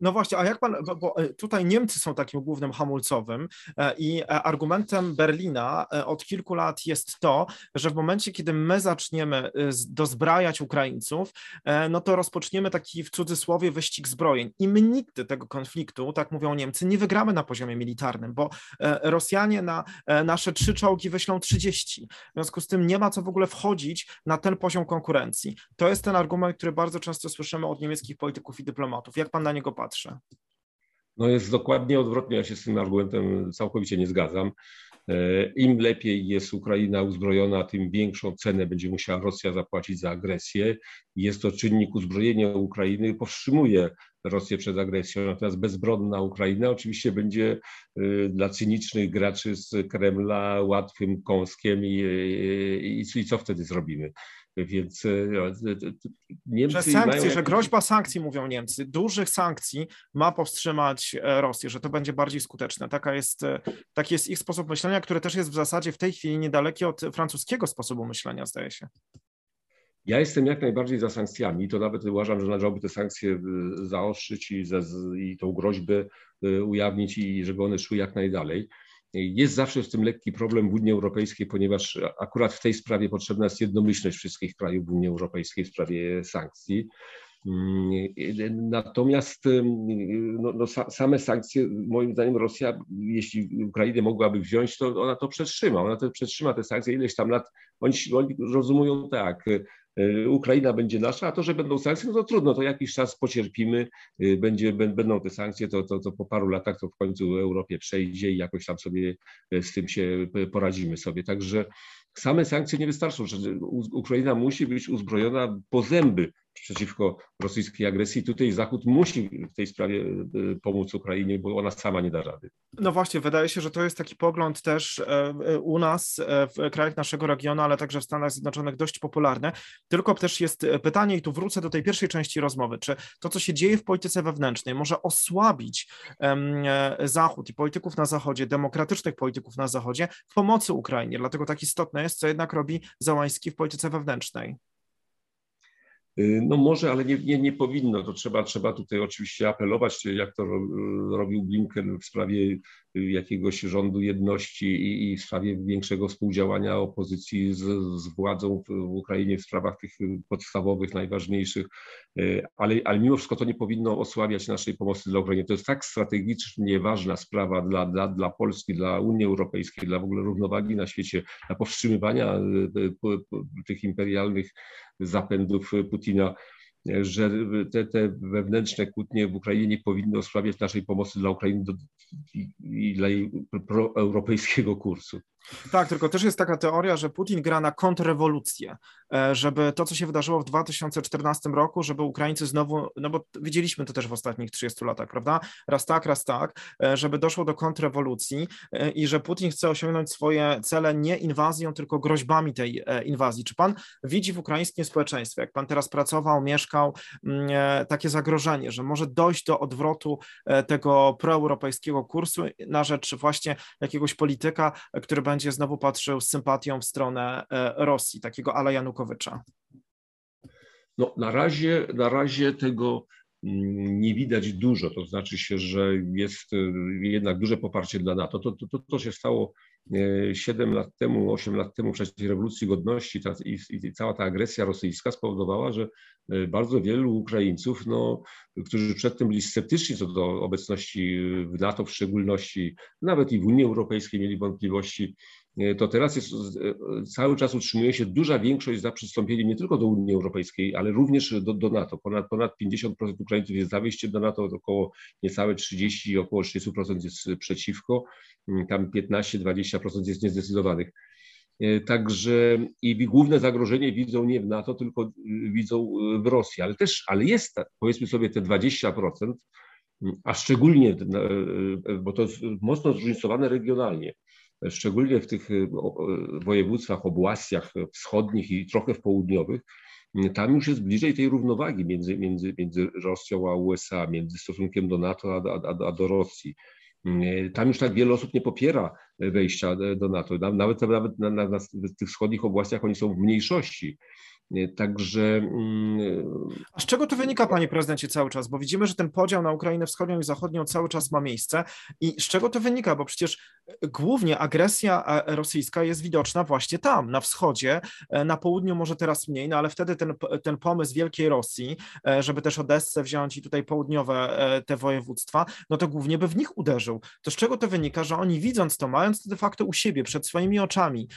No właśnie, a jak pan, bo e, tutaj Niemcy są takim głównym hamulcowym e, i e, argumentem Berlina od kilku lat jest to, że w momencie, kiedy my zaczniemy dozbrajać Ukraińców, no to rozpoczniemy taki w cudzysłowie wyścig zbrojeń i my nigdy tego konfliktu, tak mówią Niemcy, nie wygramy na poziomie militarnym, bo Rosjanie na nasze trzy czołgi wyślą 30. W związku z tym nie ma co w ogóle wchodzić na ten poziom konkurencji. To jest ten argument, który bardzo często słyszymy od niemieckich polityków i dyplomatów. Jak pan na niego patrzy? No jest dokładnie odwrotnie. Ja się z tym argumentem całkowicie nie zgadzam. E, Im lepiej jest Ukraina uzbrojona, tym większą cenę będzie musiała Rosja zapłacić za agresję. Jest to czynnik uzbrojenia Ukrainy, powstrzymuje Rosję przed agresją. Natomiast bezbronna Ukraina oczywiście będzie e, dla cynicznych graczy z Kremla łatwym kąskiem i, i, i co wtedy zrobimy? Więc e, Niemcy. Że sankcje, że groźba sankcji, mówią Niemcy, dużych sankcji ma powstrzymać e, Rosję, że to będzie bardziej skuteczne. Taka jest, e, taki jest ich sposób myślenia, który też jest w zasadzie w tej chwili niedaleki od francuskiego sposobu myślenia, zdaje się. Ja jestem jak najbardziej za sankcjami. To nawet uważam, że należałoby te sankcje zaostrzyć i, ze, i tą groźbę ujawnić i żeby one szły jak najdalej. Jest zawsze z tym lekki problem w Unii Europejskiej, ponieważ akurat w tej sprawie potrzebna jest jednomyślność wszystkich krajów Unii Europejskiej w sprawie sankcji. Natomiast no, no, same sankcje, moim zdaniem Rosja, jeśli Ukrainę mogłaby wziąć, to ona to przetrzyma. Ona to przetrzyma te sankcje ileś tam lat. Oni, oni rozumują tak, Ukraina będzie nasza, a to, że będą sankcje, no to trudno, to jakiś czas pocierpimy, y, będzie, będą te sankcje, to, to, to po paru latach to w końcu Europie przejdzie i jakoś tam sobie y, z tym się poradzimy sobie. Także same sankcje nie wystarczą, Ukraina musi być uzbrojona po zęby przeciwko rosyjskiej agresji. Tutaj Zachód musi w tej sprawie e, pomóc Ukrainie, bo ona sama nie da rady. No właśnie, wydaje się, że to jest taki pogląd też e, e, u nas, w krajach naszego regionu, ale także w Stanach Zjednoczonych dość popularny. Tylko też jest pytanie, i tu wrócę do tej pierwszej części rozmowy, czy to, co się dzieje w polityce wewnętrznej, może osłabić Zachód i polityków na Zachodzie, demokratycznych polityków na Zachodzie w pomocy Ukrainie. Dlatego tak istotne jest, co jednak robi Załański w polityce wewnętrznej. Y, no może, ale nie, nie, nie powinno. To trzeba, trzeba tutaj oczywiście apelować, jak to robił Blinken w sprawie jakiegoś rządu jedności i, i w sprawie większego współdziałania opozycji z, z władzą w, w Ukrainie w sprawach tych podstawowych, najważniejszych. Y, ale, ale mimo wszystko to nie powinno osłabiać naszej pomocy dla Ukrainy. To jest tak strategicznie ważna sprawa dla, dla, dla Polski, dla Unii Europejskiej, dla w ogóle równowagi na świecie, dla powstrzymywania y, tych imperialnych zapędów Putina, że te, te wewnętrzne kłótnie w Ukrainie nie powinny osłabiać naszej pomocy dla Ukrainy do, i, i dla jej proeuropejskiego kursu. Tak, tylko też jest taka teoria, że Putin gra na kontrrewolucję, e, żeby to, co się wydarzyło w 2014 roku, żeby Ukraińcy znowu, no bo widzieliśmy to też w ostatnich 30 latach, prawda? Raz tak, raz tak, e, żeby doszło do kontrrewolucji e, i że Putin chce osiągnąć swoje cele nie inwazją, tylko groźbami tej inwazji. Czy pan widzi w ukraińskim społeczeństwie, jak pan teraz pracował, mieszkał, mm, takie zagrożenie, że może dojść do odwrotu tego proeuropejskiego kursu na rzecz właśnie jakiegoś polityka, który będzie będzie znowu patrzył z sympatią w stronę e, Rosji, takiego Ala Janukowycza? No, na, razie, na razie tego mm, nie widać dużo, to znaczy się, że jest e, jednak duże poparcie dla NATO. To, to, to się stało 7 e, lat temu, 8 lat temu w czasie rewolucji godności ta, i, i, cała ta agresja rosyjska spowodowała, że bardzo wielu Ukraińców, no, którzy przedtem byli sceptyczni co do obecności w NATO w szczególności, nawet i w Unii Europejskiej mieli wątpliwości, E, to teraz jest, e, cały czas utrzymuje się duża większość za przystąpieniem nie tylko do Unii Europejskiej, ale również do, do NATO. Ponad, ponad 50% Ukraińców jest za wejściem do NATO, około niecałe 30, około 30% jest przeciwko. Tam 15-20% jest niezdecydowanych. Także i główne zagrożenie widzą nie w NATO, tylko widzą w Rosji, ale też, ale jest, powiedzmy sobie, te 20%, a szczególnie, bo to jest mocno zróżnicowane regionalnie, szczególnie w tych województwach, obłastiach wschodnich i trochę w południowych, tam już jest bliżej tej równowagi między, między, między Rosją a USA, między stosunkiem do NATO a, a, a do Rosji. Tam już tak wiele osób nie popiera wejścia do NATO. Nawet, nawet na, na, na tych wschodnich obłastiach oni są w mniejszości. Także. Mm, A z czego to wynika, panie prezydencie, cały czas? Bo widzimy, że ten podział na Ukrainę wschodnią i zachodnią cały czas ma miejsce. I z czego to wynika? Bo przecież e, głównie agresja e, rosyjska jest widoczna właśnie tam, na wschodzie, e, na południu może teraz mniej, no ale wtedy ten, ten pomysł Wielkiej Rosji, żeby też Odessę wziąć i tutaj południowe te województwa, no to głównie by w nich uderzył. To z czego to wynika, że oni widząc to, mając to de facto u siebie, przed swoimi oczami,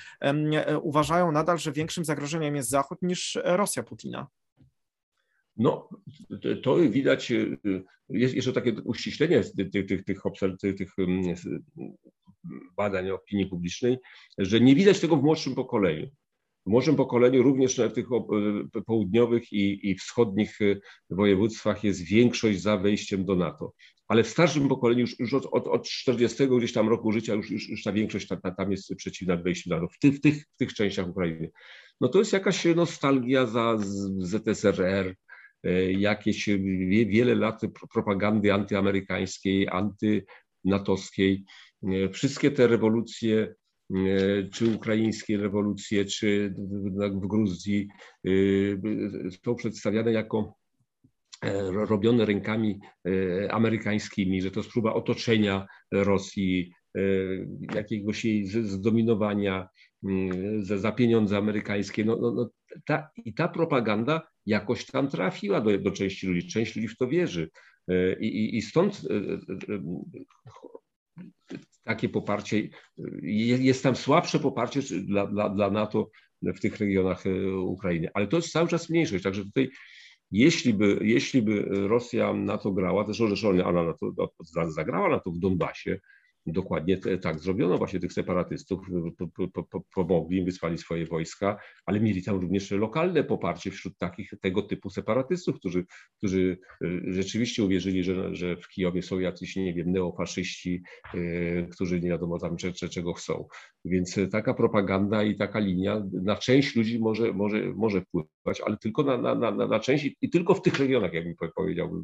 uważają nadal, że większym zagrożeniem jest Zachód niż niż Rosja Putina. No, to widać, y, jest jeszcze takie uściślenie tych, tych, tych, tych, tych mm, badań opinii publicznej, że nie widać tego w młodszym pokoleniu. W młodszym pokoleniu, również w tych y, południowych i, i wschodnich y, województwach jest większość za wejściem do NATO. Ale w starszym pokoleniu, już, już od, od, od 40 gdzieś tam roku życia, już, już, już ta większość tam, tam jest przeciwna wejściu do w tych, w tych, w tych częściach Ukrainy no to jest jakaś nostalgia za ZSRR, e, jakieś wiele lat propagandy antyamerykańskiej, antynatowskiej. E, wszystkie te rewolucje, e, czy ukraińskie rewolucje, czy w Gruzji, są przedstawiane jako robione rękami amerykańskimi, że to jest próba otoczenia Rosji, jakiegoś jej zdominowania, Mm, za, za pieniądze amerykańskie. No, no, no, ta, I ta propaganda jakoś tam trafiła do, do części ludzi. Część ludzi w to wierzy. E, I, i, i stąd e, e, takie poparcie, jest tam słabsze poparcie dla, dla, dla NATO w tych regionach Ukrainy, ale to jest cały czas mniejszość, także tutaj jeśli by, jeśli by Rosja na to grała, zresztą, zresztą ona na to, zagrała na to w Donbasie, Dokładnie tak zrobiono. Właśnie tych separatystów pomogli im, wysłali swoje wojska, ale mieli tam również lokalne poparcie wśród takich tego typu separatystów, którzy, którzy y, rzeczywiście uwierzyli, że, że w Kijowie są jacyś, nie wiem, neofaszyści, y, którzy nie wiadomo tam czego chcą. Więc taka propaganda i taka linia na część ludzi może, może, może wpływać, ale tylko na, na, na, na część i tylko w tych regionach, jakbym powiedział,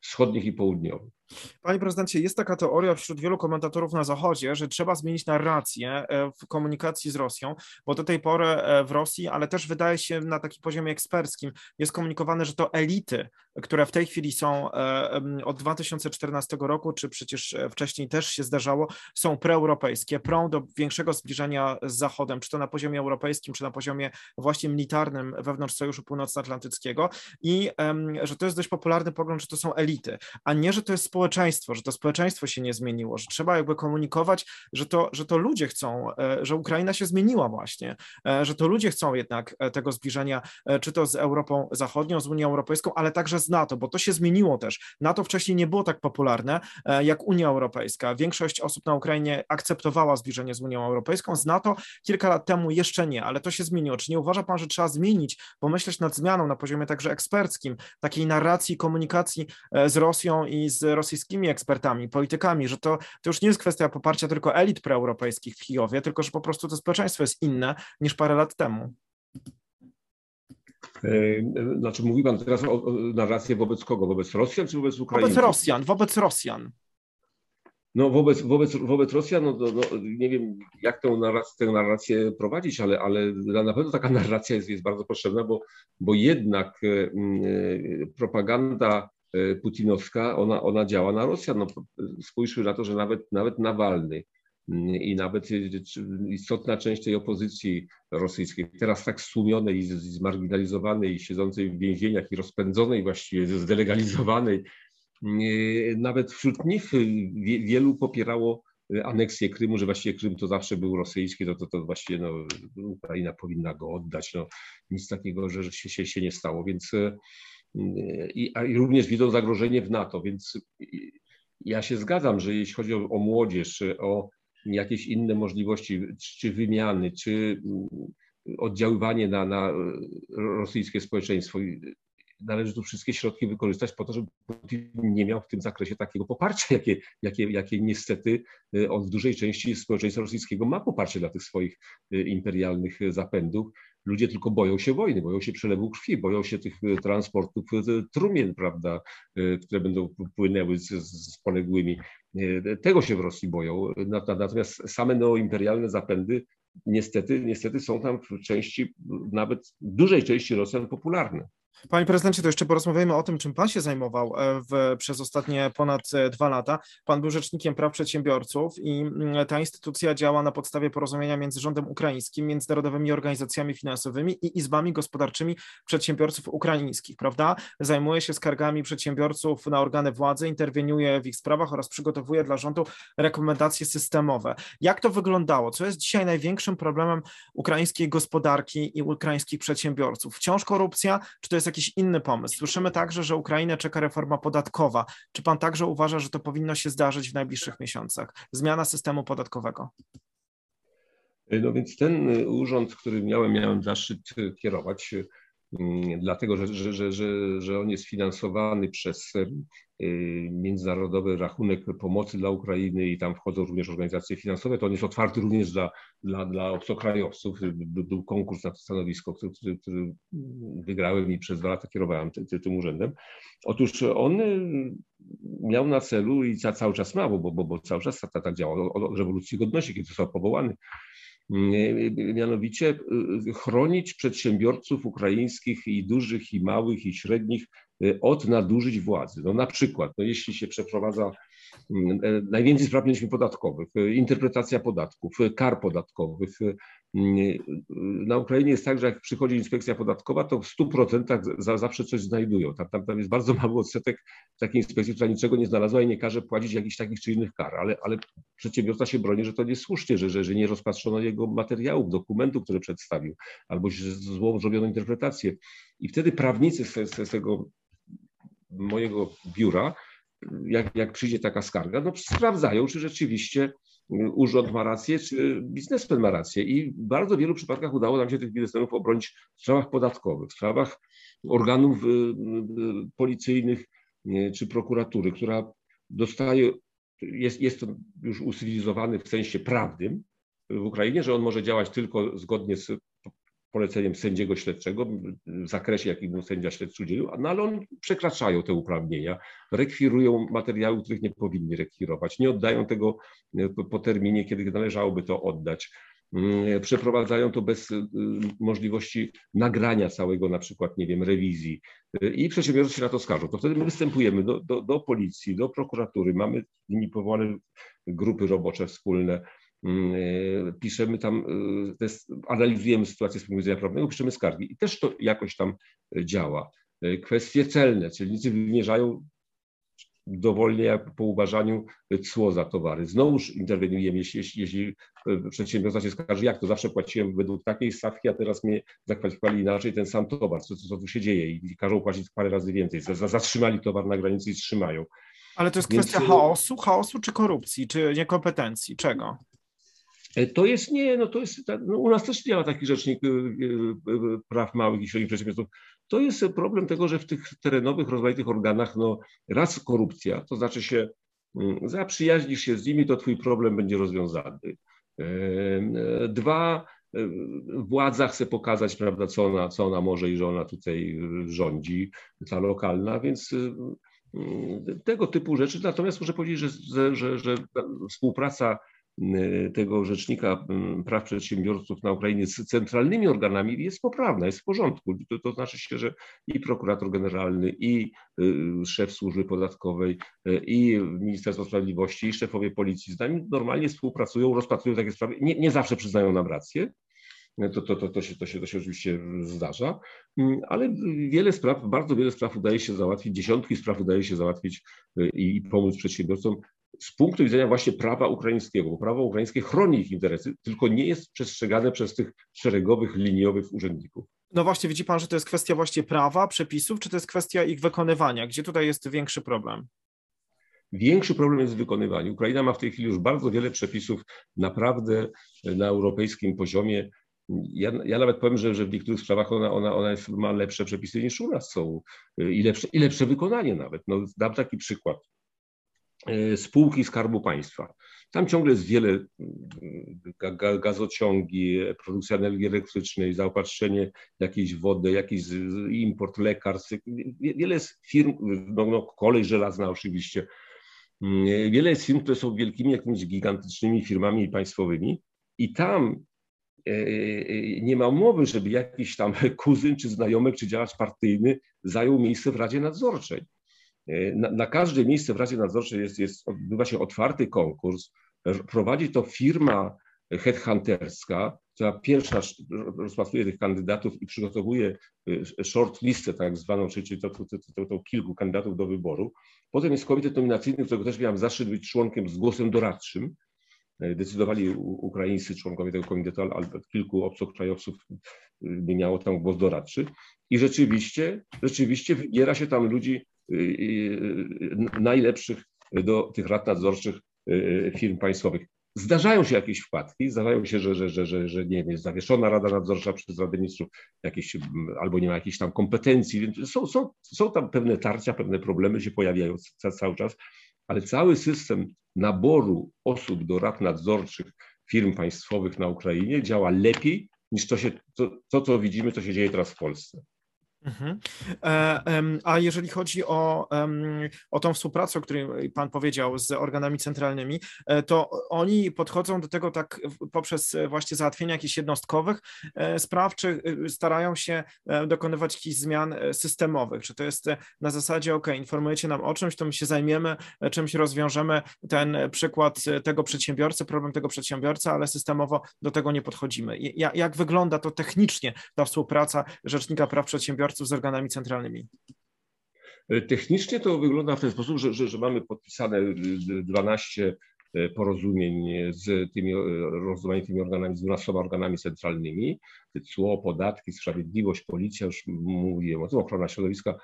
wschodnich i południowych. Panie prezydencie, jest taka teoria wśród wielu komentatorów na Zachodzie, że trzeba zmienić narrację e, w komunikacji z Rosją, bo do tej pory e, w Rosji, ale też wydaje się na takim poziomie eksperckim, jest komunikowane, że to elity, które w tej chwili są e, od 2014 roku, czy przecież wcześniej też się zdarzało, są preeuropejskie, prą do większego zbliżenia z Zachodem, czy to na poziomie europejskim, czy na poziomie właśnie militarnym wewnątrz Sojuszu Północnoatlantyckiego. I że to jest dość popularny pogląd, że to są elity, a nie, że to jest społeczeństwo, że to społeczeństwo się nie zmieniło, że trzeba jakby komunikować, że to, że to ludzie chcą, e, że Ukraina się zmieniła właśnie, e, że to ludzie chcą jednak e, tego zbliżenia, czy to z Europą Zachodnią, z Unią Europejską, ale także z NATO, bo to się zmieniło też. NATO wcześniej nie było tak popularne jak Unia Europejska. Większość osób na Ukrainie akceptowała zbliżenie z Unią Europejską, z NATO kilka lat temu jeszcze nie, ale to się zmieniło. Czy nie uważa Pan, że trzeba zmienić, pomyśleć nad zmianą na poziomie także eksperckim, takiej narracji, komunikacji z Rosją i z Rosją rosyjskimi ekspertami, politykami, że to, to już nie jest kwestia poparcia tylko elit preeuropejskich w Kijowie, tylko że po prostu to społeczeństwo jest inne niż parę lat temu. E, znaczy mówi Pan teraz o, o narrację wobec kogo? Wobec Rosjan czy wobec Ukrainy? Wobec Rosjan, wobec Rosjan. No wobec, wobec, wobec Rosjan, no, no, nie wiem jak tę narrację, tę narrację prowadzić, ale, ale na pewno taka [laughs] narracja jest, jest bardzo potrzebna, bo, bo jednak y, y, propaganda putinowska, ona, ona działa na Rosjan. No, spójrzmy na to, że nawet, nawet Nawalny mm, i nawet istotna część tej opozycji rosyjskiej, teraz tak stłumionej zmarginalizowanej, siedzącej w więzieniach i rozpędzonej właściwie, zdelegalizowanej, mm, nawet wśród nich wielu popierało aneksję Krymu, że właściwie Krym to zawsze był rosyjski, to, to, to właściwie no, Ukraina powinna go oddać. No, nic takiego, że się, się, się nie stało, więc i, a, i również widzą zagrożenie w NATO, więc ja się zgadzam, że jeśli chodzi o, o młodzież, o jakieś inne możliwości, czy wymiany, czy mm, oddziaływanie na, na rosyjskie społeczeństwo należy tu wszystkie środki wykorzystać po to, żeby Putin nie miał w tym zakresie takiego poparcia, jakie, jakie, jakie niestety y, on w dużej części społeczeństwa rosyjskiego ma poparcie dla tych swoich y, imperialnych zapędów. Ludzie tylko boją się wojny, boją się przelewu krwi, boją się tych y, transportów trumien, prawda, które będą płynęły z, z poległymi. Tego się w Rosji boją. Natomiast same neoimperialne zapędy niestety, niestety są tam w części, nawet w dużej części Rosjan popularne. Panie prezydencie, to jeszcze porozmawiajmy o tym, czym pan się zajmował e, w, przez ostatnie ponad e, dwa lata. Pan był rzecznikiem praw przedsiębiorców i mm, ta instytucja działa na podstawie porozumienia między rządem ukraińskim, międzynarodowymi organizacjami finansowymi i izbami gospodarczymi przedsiębiorców ukraińskich, prawda? Zajmuje się skargami przedsiębiorców na organy władzy, interweniuje w ich sprawach oraz przygotowuje dla rządu rekomendacje systemowe. Jak to wyglądało? Co jest dzisiaj największym problemem ukraińskiej gospodarki i ukraińskich przedsiębiorców? Wciąż korupcja, czy to jest jakiś inny pomysł. Słyszymy także, że Ukrainę czeka reforma podatkowa. Czy pan także uważa, że to powinno się zdarzyć w najbliższych miesiącach? Zmiana systemu podatkowego. No więc ten urząd, który miałem, miałem zaszczyt kierować, Mm, dlatego że, że, że, że, on jest finansowany przez y, międzynarodowy rachunek pomocy dla Ukrainy i tam wchodzą również organizacje finansowe, to on jest otwarty również dla, dla, dla obcokrajowców. Był konkurs na to stanowisko, który, który wygrałem i przez dwa lata kierowałem tym, tym urzędem. Otóż on y, miał na celu i cały czas ma, bo, bo, bo cały czas tak działał od rewolucji godności, kiedy został powołany mianowicie y, chronić przedsiębiorców ukraińskich i dużych, i małych, i średnich y, od nadużyć władzy. No na przykład, no jeśli się przeprowadza mm, e, najwięcej spraw podatkowych, y, interpretacja podatków, kar podatkowych, na Ukrainie jest tak, że jak przychodzi inspekcja podatkowa, to w 100% za, zawsze coś znajdują. Tam, tam, tam jest bardzo mały odsetek takiej inspekcji, która niczego nie znalazła i nie każe płacić jakichś takich czy innych kar, ale, ale przedsiębiorca się broni, że to nie słusznie, że, że, że nie rozpatrzono jego materiałów, dokumentów, które przedstawił, albo złą zrobiono interpretację. I wtedy prawnicy z, z, z tego mojego biura, jak, jak przyjdzie taka skarga, no sprawdzają, czy rzeczywiście urząd ma rację, czy biznesmen ma rację. I w bardzo wielu przypadkach udało nam się tych biznesmenów obronić w sprawach podatkowych, w sprawach organów y, y, policyjnych czy prokuratury, która dostaje, jest, jest to już ucywilizowany w sensie prawnym w Ukrainie, że on może działać tylko zgodnie z poleceniem sędziego śledczego w zakresie, jakim sędzia śledczy udzielił, no ale on przekraczają te uprawnienia, rekwirują materiały, których nie powinni rekwirować, nie oddają tego e, po terminie, kiedy należałoby to oddać. Mm, przeprowadzają to bez e, możliwości nagrania całego, na przykład, nie wiem, rewizji. E, I przedsiębiorcy się na to skarżą. To wtedy my występujemy do, do, do policji, do prokuratury, mamy powołane grupy robocze wspólne, e, piszemy tam, e, analizujemy sytuację z punktu widzenia prawnego, piszemy skargi i też to jakoś tam e, działa. Kwestie celne, celnicy wymierzają dowolnie jak po uważaniu cło za towary. Znowuż interweniujemy, jeśli, jeśli, jeśli przedsiębiorca się skarży, jak to zawsze płaciłem według takiej stawki, a teraz mnie zakwalifikowali inaczej ten sam towar, co, co, co tu się dzieje i każą płacić parę razy więcej. Zatrzymali towar na granicy i trzymają. Ale to jest Więc... kwestia chaosu, chaosu czy korupcji, czy niekompetencji, czego? E, to jest nie, no to jest, no u nas też działa taki rzecznik y, y, praw małych i średnich przedsiębiorców. To jest problem tego, że w tych terenowych, rozmaitych organach, no raz korupcja, to znaczy się mm, zaprzyjaźnisz się z nimi, to twój problem będzie rozwiązany. E, e, dwa, władza chce pokazać, prawda, co ona, co ona może i że ona tutaj rządzi, ta lokalna, więc tego typu rzeczy. Natomiast muszę powiedzieć, że, że, że współpraca tego rzecznika mm, praw przedsiębiorców na Ukrainie z centralnymi organami jest poprawna, jest w porządku. To, to znaczy się, że i prokurator generalny, i y, szef służby podatkowej, y, i Ministerstwo Sprawiedliwości, i szefowie policji z nami normalnie współpracują, rozpatrują takie sprawy. Nie, nie zawsze przyznają nam rację, to, to, to, to, się, to, się, to się oczywiście zdarza, ale wiele spraw, bardzo wiele spraw udaje się załatwić, dziesiątki spraw udaje się załatwić i, i pomóc przedsiębiorcom z punktu widzenia właśnie prawa ukraińskiego, bo prawo ukraińskie chroni ich interesy, tylko nie jest przestrzegane przez tych szeregowych, liniowych urzędników. No właśnie, widzi pan, że to jest kwestia właśnie prawa, przepisów, czy to jest kwestia ich wykonywania? Gdzie tutaj jest większy problem? Większy problem jest w wykonywaniu. Ukraina ma w tej chwili już bardzo wiele przepisów naprawdę na europejskim poziomie. Ja, ja nawet powiem, że, że w niektórych sprawach ona, ona, ona jest, ma lepsze przepisy niż u nas są i lepsze, i lepsze wykonanie nawet. No, dam taki przykład. E, spółki Skarbu Państwa. Tam ciągle jest wiele gazociągi, produkcja energii elektrycznej, zaopatrzenie jakiejś wody, jakiś import lekarstw. Wiele jest firm, no, no kolej żelazna oczywiście. Mm, wiele jest firm, które są wielkimi jakimiś gigantycznymi firmami państwowymi i tam e, e, nie ma mowy, żeby jakiś tam [laughs] kuzyn, czy znajomek, czy działacz partyjny zajął miejsce w Radzie Nadzorczej. E, na, na każde miejsce w Radzie Nadzorczej jest, jest, odbywa się otwarty konkurs. Prowadzi to firma headhunterska, która pierwsza rozpatruje tych kandydatów i przygotowuje e, short listę tak zwaną, czyli to, to, to, to, kilku kandydatów do wyboru. Potem jest komitet nominacyjny, którego też miałem zaszczyt być członkiem z głosem doradczym. E, decydowali ukraińscy członkowie tego komitetu, albo kilku obcokrajowców miało tam głos doradczy. I rzeczywiście, rzeczywiście wybiera się tam ludzi Y, y, najlepszych do tych rad nadzorczych y, firm państwowych. Zdarzają się jakieś wpadki, zdarzają się, że, że, że, że, że nie wiem, jest zawieszona Rada Nadzorcza przez Radę Ministrów, jakieś, albo nie ma jakichś tam kompetencji, więc są, są, są tam pewne tarcia, pewne problemy się pojawiają cały czas, ale cały system naboru osób do rad nadzorczych firm państwowych na Ukrainie działa lepiej niż to, się, to, to co widzimy, co się dzieje teraz w Polsce. Mhm. E, a jeżeli chodzi o, o tą współpracę, o której Pan powiedział z organami centralnymi, e, to oni podchodzą do tego tak poprzez właśnie załatwienie jakichś jednostkowych e, spraw, czy starają się dokonywać jakichś zmian systemowych? Czy to jest na zasadzie, OK, informujecie nam o czymś, to my się zajmiemy, czymś rozwiążemy ten przykład tego przedsiębiorcy, problem tego przedsiębiorcy, ale systemowo do tego nie podchodzimy. Jak, jak wygląda to technicznie, ta współpraca Rzecznika Praw Przedsiębiorców? Przedsiębiorców z organami centralnymi? Technicznie to wygląda w ten sposób, że, że, że mamy podpisane 12 e, porozumień z tymi, e, tymi organami, z 12 organami centralnymi, cło, podatki, sprawiedliwość, policja, już mówiłem o tym, ochrona środowiska, e,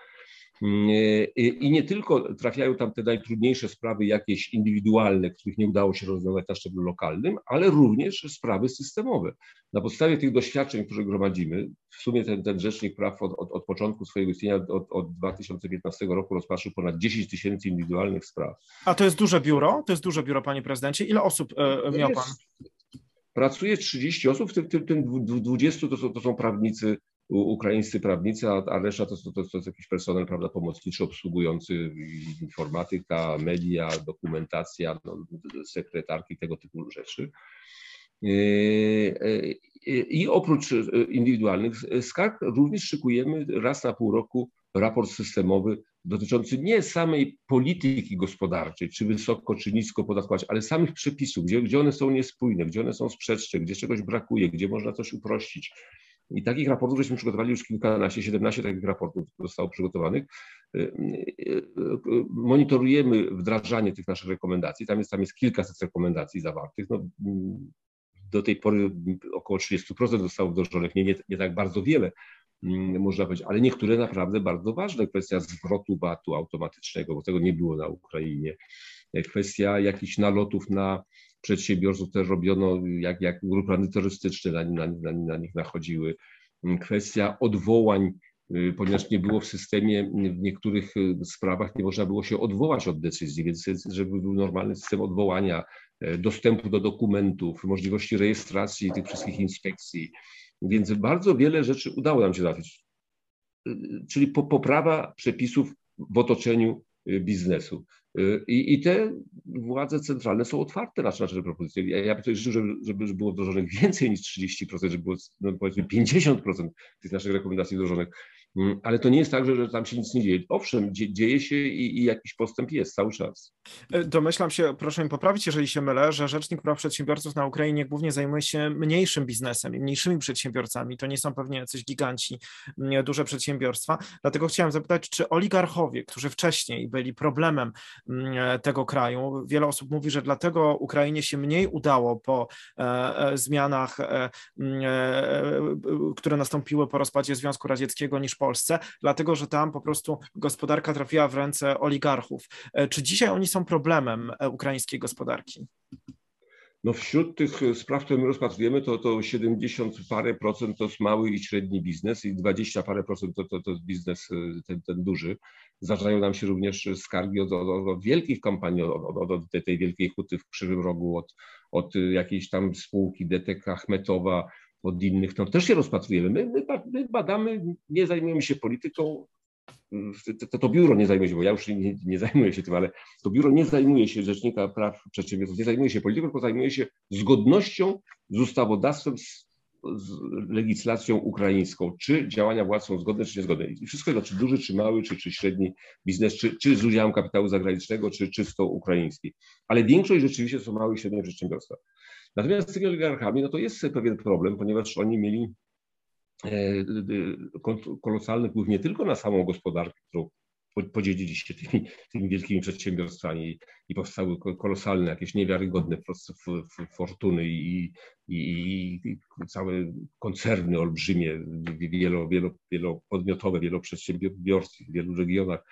I nie tylko trafiają tam te najtrudniejsze sprawy jakieś indywidualne, których nie udało się rozwiązać na szczeblu lokalnym, ale również sprawy systemowe. Na podstawie tych doświadczeń, które gromadzimy, w sumie ten, ten Rzecznik Praw od, od, od początku swojego istnienia, od, od 2015 roku rozpatrzył ponad 10 tysięcy indywidualnych spraw. A to jest duże biuro? To jest duże biuro, panie prezydencie. Ile osób e, miał pan? Pracuje 30 osób, w tym, tym, tym 20 to są, to są prawnicy ukraińscy prawnicy, a, reszta to, to, to, to jest jakiś personel prawda, pomocniczy obsługujący informatyka, media, dokumentacja, no, sekretarki, tego typu rzeczy. E, e, I oprócz indywidualnych skarg również szykujemy raz na pół roku raport systemowy dotyczący nie samej polityki gospodarczej, czy wysoko, czy nisko podatkować, ale samych przepisów, gdzie, gdzie one są niespójne, gdzie one są sprzeczne, gdzie czegoś brakuje, gdzie można coś uprościć. I takich raportów żeśmy przygotowali już kilkanaście, 17 takich raportów zostało przygotowanych. Y, y, y, monitorujemy wdrażanie tych naszych rekomendacji. Tam jest, tam jest kilkaset rekomendacji zawartych. No, mm, do tej pory około 30% zostało wdrożonych, nie, nie, nie tak bardzo wiele mm, można powiedzieć, ale niektóre naprawdę bardzo ważne. Kwestia zwrotu VAT-u automatycznego, bo tego nie było na Ukrainie. Kwestia jakichś nalotów na przedsiębiorców też robiono, jak, jak grupy terrorystyczne na, na, na, na nich nachodziły. Kwestia odwołań, y, ponieważ nie było w systemie, w niektórych y, sprawach nie można było się odwołać od decyzji, więc żeby był normalny system odwołania, y, dostępu do dokumentów, możliwości rejestracji tych wszystkich inspekcji. Więc bardzo wiele rzeczy udało nam się załatwić. Czyli poprawa przepisów w otoczeniu biznesu. I, I, te władze centralne są otwarte na nasze propozycje. Ja, ja bym tutaj życzył, żeby, żeby było wdrożonych więcej niż 30%, żeby było no powiedzmy 50% tych naszych rekomendacji wdrożonych. Mm, ale to nie jest tak, że, że tam się nic nie dzieje. Owszem, dzieje się i, i, jakiś postęp jest cały czas. E, domyślam się, proszę mi poprawić, jeżeli się mylę, że Rzecznik Praw Przedsiębiorców na Ukrainie głównie zajmuje się mniejszym biznesem i mniejszymi przedsiębiorcami. To nie są pewnie jacyś giganci, duże przedsiębiorstwa. Dlatego chciałem zapytać, czy oligarchowie, którzy wcześniej byli problemem tego kraju. Wiele osób mówi, że dlatego Ukrainie się mniej udało po zmianach, mm, które nastąpiły po rozpadzie Związku Radzieckiego niż Polsce, dlatego że tam po prostu gospodarka trafiła w ręce oligarchów. Czy dzisiaj oni są problemem ukraińskiej gospodarki? No wśród tych spraw, które my rozpatrujemy, to, to 70 parę procent to jest mały i średni biznes i 20 parę procent to, to, to jest biznes y, ten, ten duży. Zdarzają nam się również skargi od, od, od wielkich kompanii, od, od, tej wielkiej huty w Krzywym Rogu, od, od jakiejś tam spółki DTK Achmetowa, od innych. No też się rozpatrujemy. My, my, my badamy, nie zajmujemy się polityką, to, to, biuro nie zajmuje się, bo ja już nie, nie, zajmuję się tym, ale to biuro nie zajmuje się Rzecznika Praw Przedsiębiorców, nie zajmuje się polityką, tylko zajmuje się zgodnością z ustawodawstwem, z, z legislacją ukraińską, czy działania władz są zgodne, czy niezgodne. I wszystko czy duży, czy mały, czy, czy średni biznes, czy, czy z udziałem kapitału zagranicznego, czy czysto ukraiński. Ale większość rzeczywiście są małe i średnie przedsiębiorstwa. Natomiast z tymi oligarchami, no to jest pewien problem, ponieważ oni mieli E, kolosalny wpływ nie tylko na samą gospodarkę, którą podzielili się tymi, tymi wielkimi przedsiębiorstwami i powstały kolosalne, jakieś niewiarygodne fortuny i, i, i całe koncerny olbrzymie, wielo, wielo, wielopodmiotowe, wieloprzedsiębiorstw w wielu regionach,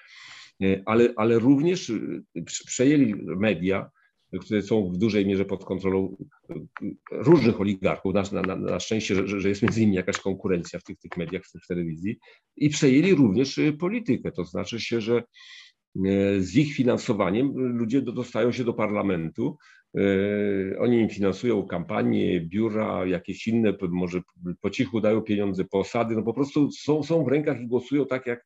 e, ale, ale również e, przejęli media, które są w dużej mierze pod kontrolą e, różnych oligarchów. Na, na, na szczęście, że, że, jest między innymi jakaś konkurencja w tych, tych mediach, w, tych telewizji. I przejęli również e, politykę. To znaczy się, że e, z ich finansowaniem ludzie dostają się do parlamentu. Oni im finansują kampanie, biura, jakieś inne, może po cichu dają pieniądze, posady. No po prostu są, są w rękach i głosują tak, jak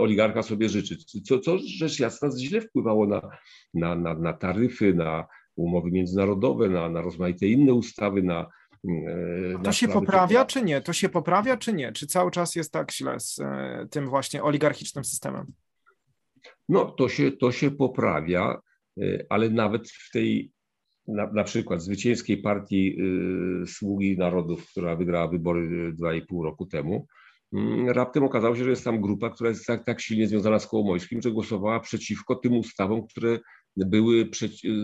oligarcha sobie życzy. Co, co rzecz jasna źle wpływało na, na, na, na taryfy, na umowy międzynarodowe, na, na rozmaite inne ustawy, na, e, to się poprawia, czy nie? To się poprawia, czy nie? Czy cały czas jest tak źle z e, tym właśnie oligarchicznym systemem? No, to się, to się poprawia, e, ale nawet w tej na, na przykład zwycięskiej partii Sługi Narodów, która wygrała wybory 2,5 roku temu, Mm, raptem okazało się, że jest tam grupa, która jest tak, tak silnie związana z Kołomojskim, że głosowała przeciwko tym ustawom, które były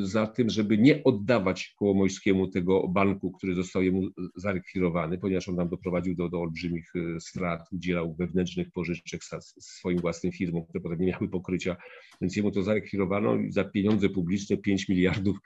za tym, żeby nie oddawać Kołomojskiemu tego banku, który został jemu zarekwirowany, ponieważ on nam doprowadził do, do olbrzymich e, strat, udzielał wewnętrznych pożyczek swoim własnym firmom, które potem nie miały pokrycia, więc jemu to zarekwirowano i za pieniądze publiczne 5 miliardów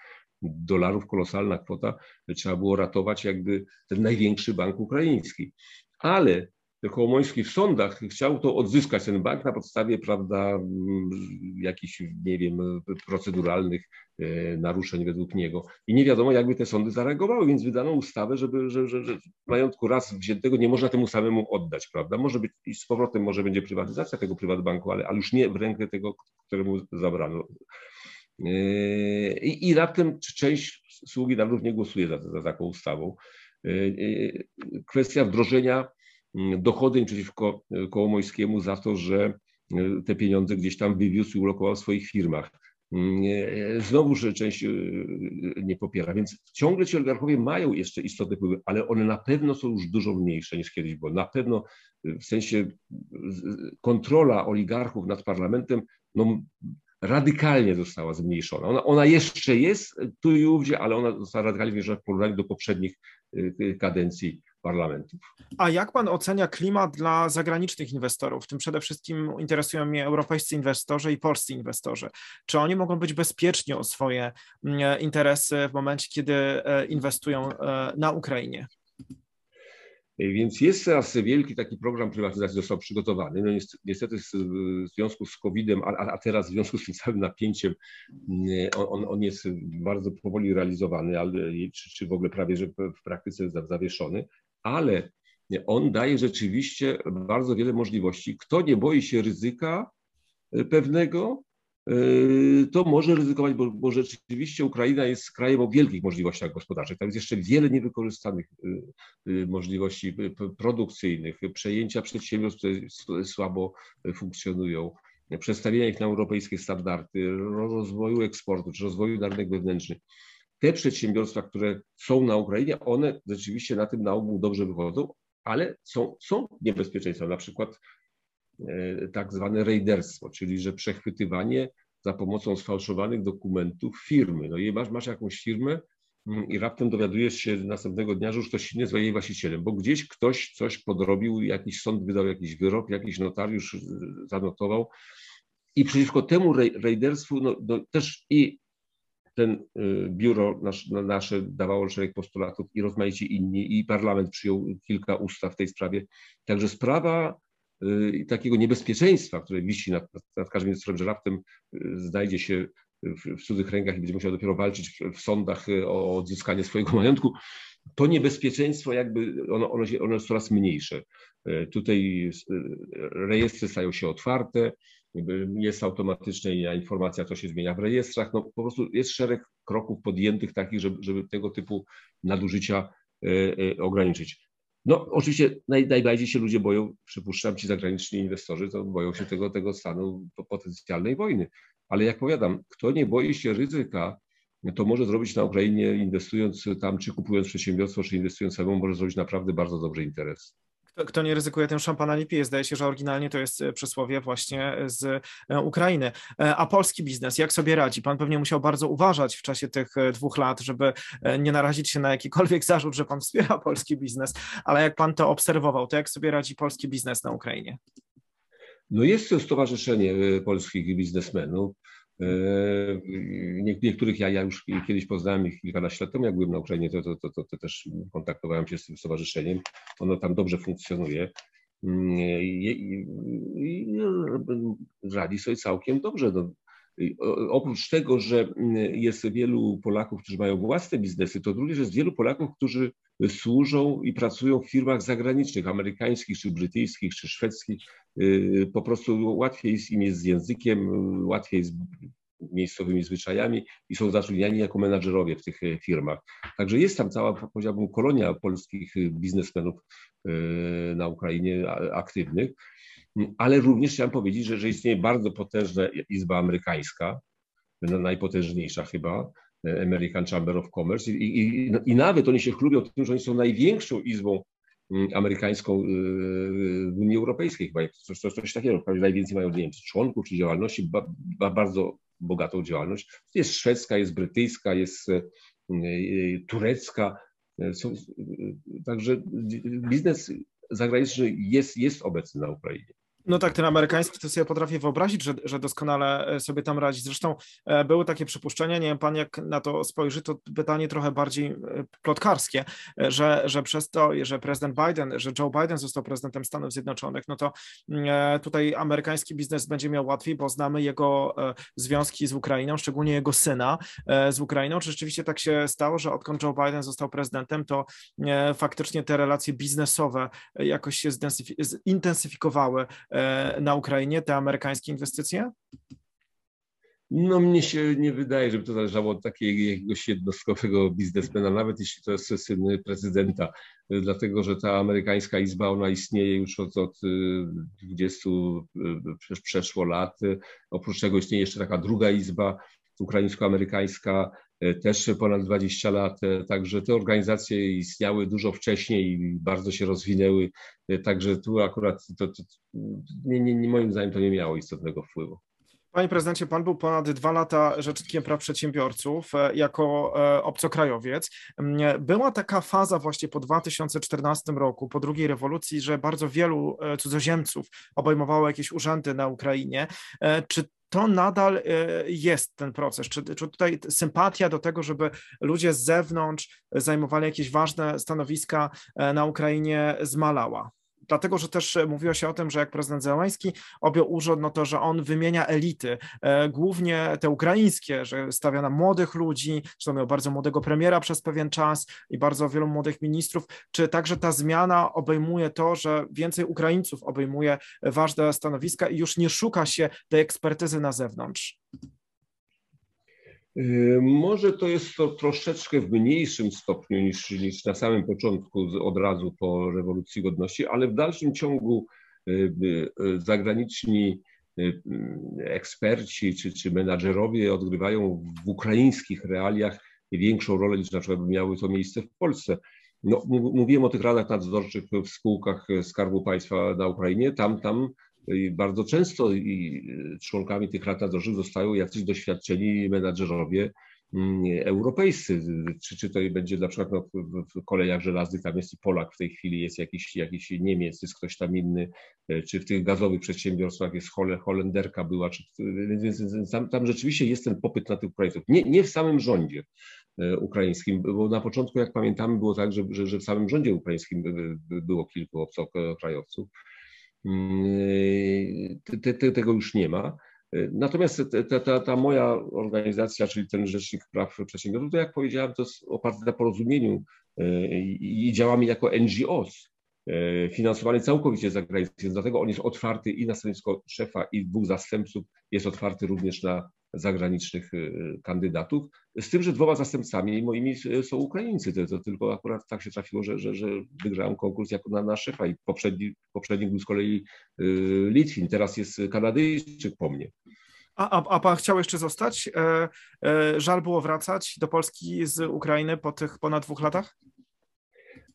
dolarów, kolosalna kwota, trzeba było ratować jakby ten największy bank ukraiński. Ale Kołomoński w sądach chciał to odzyskać ten bank na podstawie, prawda, mm, jakichś, nie wiem, proceduralnych e, naruszeń według niego. I nie wiadomo, jakby te sądy zareagowały, więc wydano ustawę, żeby, że, że, że majątku raz wziętego nie można temu samemu oddać, prawda. Może być i z powrotem może będzie prywatyzacja tego prywatbanku, ale, ale już nie w rękę tego, któremu zabrano. E, I, i raptem część sługi narodów nie głosuje za, za taką ustawą. E, kwestia wdrożenia Mm, dochody przeciwko e, Kołomojskiemu za to, że e, te pieniądze gdzieś tam wywiózł i ulokował w swoich firmach. Mm, znowu, że część e, nie popiera, więc ciągle ci oligarchowie mają jeszcze istotne wpływy, ale one na pewno są już dużo mniejsze niż kiedyś było. Na pewno w sensie kontrola oligarchów nad parlamentem no, radykalnie została zmniejszona. Ona, ona jeszcze jest tu i ówdzie, ale ona została radykalnie zmniejszona w porównaniu do poprzednich kadencji parlamentów. A jak pan ocenia klimat dla zagranicznych inwestorów? W tym przede wszystkim interesują mnie europejscy inwestorzy i polscy inwestorzy. Czy oni mogą być bezpieczni o swoje mm, interesy w momencie, kiedy e, inwestują e, na Ukrainie? Więc jest teraz wielki taki program prywatyzacji został przygotowany. No niestety w związku z COVID-em, a, a teraz w związku z tym całym napięciem, mm, on, on jest bardzo powoli realizowany, ale, czy, czy w ogóle prawie że w praktyce zawieszony ale on daje rzeczywiście bardzo wiele możliwości. Kto nie boi się ryzyka e, pewnego, e, to może ryzykować, bo, bo, rzeczywiście Ukraina jest krajem o wielkich możliwościach gospodarczych. Tam jest jeszcze wiele niewykorzystanych e, możliwości produkcyjnych, przejęcia przedsiębiorstw, które słabo funkcjonują, przestawienia ich na europejskie standardy, rozwoju eksportu czy rozwoju na rynek wewnętrzny te przedsiębiorstwa, które są na Ukrainie, one rzeczywiście na tym na ogół dobrze wychodzą, ale są, są niebezpieczeństwa, na przykład e, tak zwane rejderstwo, czyli że przechwytywanie za pomocą sfałszowanych dokumentów firmy. No i masz, masz jakąś firmę mm, i raptem dowiadujesz się następnego dnia, że już ktoś inny jest jej właścicielem, bo gdzieś ktoś coś podrobił, jakiś sąd wydał jakiś wyrok, jakiś notariusz y, zanotował. I przeciwko temu rejderstwu no, no, też i ten y, biuro nasz, nasze dawało szereg postulatów i rozmaici inni, i parlament przyjął kilka ustaw w tej sprawie. Także sprawa y, takiego niebezpieczeństwa, które wisi nad, nad każdym ministrem, że raptem y, znajdzie się w, w cudzych rękach i będzie musiał dopiero walczyć w, w sądach o odzyskanie swojego [laughs] majątku, to niebezpieczeństwo jakby ono, ono, się, ono jest coraz mniejsze. Tutaj rejestry stają się otwarte, jest automatyczna informacja, co się zmienia w rejestrach. No, po prostu jest szereg kroków podjętych takich, żeby, żeby tego typu nadużycia e, e, ograniczyć. No oczywiście naj, najbardziej się ludzie boją, przypuszczam ci zagraniczni inwestorzy, to boją się tego, tego stanu potencjalnej wojny. Ale jak powiadam, kto nie boi się ryzyka, to może zrobić na Ukrainie inwestując tam, czy kupując przedsiębiorstwo, czy inwestując samemu, może zrobić naprawdę bardzo dobry interes. Kto, nie ryzykuje, ten szampana nie pije. Zdaje się, że oryginalnie to jest e, przysłowie właśnie z e, Ukrainy. E, a polski biznes, jak sobie radzi? Pan pewnie musiał bardzo uważać w czasie tych dwóch lat, żeby nie narazić się na jakikolwiek zarzut, że pan wspiera [laughs] polski biznes, ale jak pan to obserwował, to jak sobie radzi polski biznes na Ukrainie? No jest to stowarzyszenie polskich biznesmenów. E, niektórych ja, ja już kiedyś poznałem ich kilkanaście lat temu, jak byłem na Ukrainie, to, to, to, to, też kontaktowałem się z tym stowarzyszeniem. Ono tam dobrze funkcjonuje mm, i, i, i radzi sobie całkiem dobrze. No, oprócz tego, że jest wielu Polaków, którzy mają własne biznesy, to również jest wielu Polaków, którzy służą i pracują w firmach zagranicznych, amerykańskich, czy brytyjskich, czy szwedzkich. Y, po prostu łatwiej jest im jest z językiem, łatwiej jest miejscowymi zwyczajami i są zatrudniani jako menadżerowie w tych e, firmach. Także jest tam cała, powiedziałbym, kolonia polskich biznesmenów e, na Ukrainie aktywnych, ale również chciałem powiedzieć, że, że istnieje bardzo potężna izba amerykańska, najpotężniejsza chyba, American Chamber of Commerce. I, i, i nawet oni się chlubią tym, że oni są największą izbą mm, amerykańską y, w Unii Europejskiej chyba, coś, coś, coś takiego, najwięcej mają, członków czy działalności, ba, ba, bardzo bogatą działalność. Jest szwedzka, jest brytyjska, jest y, y, turecka, są, także biznes zagraniczny jest, jest obecny na Ukrainie. No tak, ten amerykański to sobie potrafię wyobrazić, że, że doskonale e, sobie tam radzi. Zresztą e, były takie przypuszczenia, nie wiem pan jak na to spojrzy, to pytanie trochę bardziej e, plotkarskie, że, że przez to, że prezydent Biden, że Joe Biden został prezydentem Stanów Zjednoczonych, no to mm, tutaj amerykański biznes będzie miał łatwiej, bo znamy jego związki z Ukrainą, szczególnie jego syna z Ukrainą. Czy rzeczywiście tak się stało, że odkąd Joe Biden został prezydentem, to faktycznie te relacje biznesowe jakoś się zintensyfikowały na Ukrainie, te amerykańskie inwestycje? No mnie się nie wydaje, żeby to zależało od takiego jakiegoś jednostkowego biznesmena, nawet jeśli to jest syn prezydenta, dlatego że ta amerykańska izba, ona istnieje już od, od 20 y, przeszło lat. Oprócz tego istnieje jeszcze taka druga izba, ukraińsko-amerykańska, e, też ponad 20 lat, e, także te organizacje istniały dużo wcześniej i bardzo się rozwinęły, e, także tu akurat to, to nie, nie, moim zdaniem to nie miało istotnego wpływu. Panie prezydencie, pan był ponad dwa lata rzecznikiem praw przedsiębiorców jako obcokrajowiec. Była taka faza właśnie po 2014 roku, po drugiej rewolucji, że bardzo wielu cudzoziemców obejmowało jakieś urzędy na Ukrainie. Czy to nadal e, jest ten proces. Czy, czy tutaj sympatia do tego, żeby ludzie z zewnątrz zajmowali jakieś ważne stanowiska e, na Ukrainie zmalała? Dlatego że też e, mówiło się o tym, że jak prezydent Zełański objął urząd, no to, że on wymienia elity, e, głównie te ukraińskie, że stawia na młodych ludzi, że miał bardzo młodego premiera przez pewien czas i bardzo wielu młodych ministrów, czy także ta zmiana obejmuje to, że więcej Ukraińców obejmuje ważne stanowiska i już nie szuka się tej ekspertyzy na zewnątrz? Y, może to jest to troszeczkę w mniejszym stopniu niż, niż na samym początku, od razu po rewolucji godności, ale w dalszym ciągu y, y, zagraniczni eksperci czy, czy menadżerowie odgrywają w ukraińskich realiach większą rolę niż na przykład miały to miejsce w Polsce. No, mówiłem o tych radach nadzorczych w spółkach Skarbu Państwa na Ukrainie. Tam, tam bardzo często i członkami tych rad zostają jacyś doświadczeni menadżerowie, Mm, europejscy. Czy, czy to będzie na przykład no, w kolejach żelaznych, tam jest i Polak w tej chwili, jest jakiś, jakiś Niemiec, jest ktoś tam inny, e, czy w tych gazowych przedsiębiorstwach jest Holenderka była, czy, więc tam, tam rzeczywiście jest ten popyt na tych Ukraińców. Nie, nie w samym rządzie ukraińskim, bo na początku, jak pamiętamy, było tak, że, że, że w samym rządzie ukraińskim było kilku obcokrajowców. Te, te, tego już nie ma. Natomiast ta, ta, ta, moja organizacja, czyli ten Rzecznik Praw Przedsiębiorców, to jak powiedziałem, to jest oparte na porozumieniu e, i działamy jako NGOs, e, finansowany całkowicie za granicą, dlatego on jest otwarty i na stanowisko szefa i dwóch zastępców, jest otwarty również na zagranicznych e, kandydatów, z tym, że dwoma zastępcami moimi są Ukraińcy. To, to tylko akurat tak się trafiło, że, że, że wygrałem konkurs jako na, na szefa i poprzedni, poprzedni był z kolei Litwin, teraz jest Kanadyjczyk po mnie. A, a, a pan chciał jeszcze zostać? E, e, żal było wracać do Polski z Ukrainy po tych ponad dwóch latach?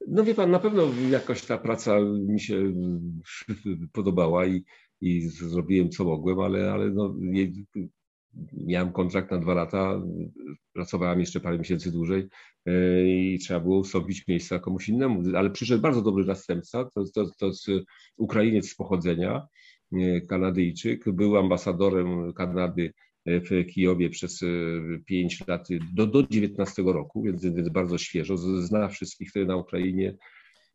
No wie pan, na pewno jakoś ta praca mi się podobała i, i zrobiłem co mogłem, ale, ale no, miałem kontrakt na dwa lata, pracowałem jeszcze parę miesięcy dłużej e, i trzeba było ustąpić miejsca komuś innemu. Ale przyszedł bardzo dobry następca, to, to, to jest Ukrainiec z pochodzenia, E, Kanadyjczyk. Był ambasadorem Kanady w Kijowie przez 5 e, lat do, do 19 roku, więc, więc bardzo świeżo, zna wszystkich na Ukrainie.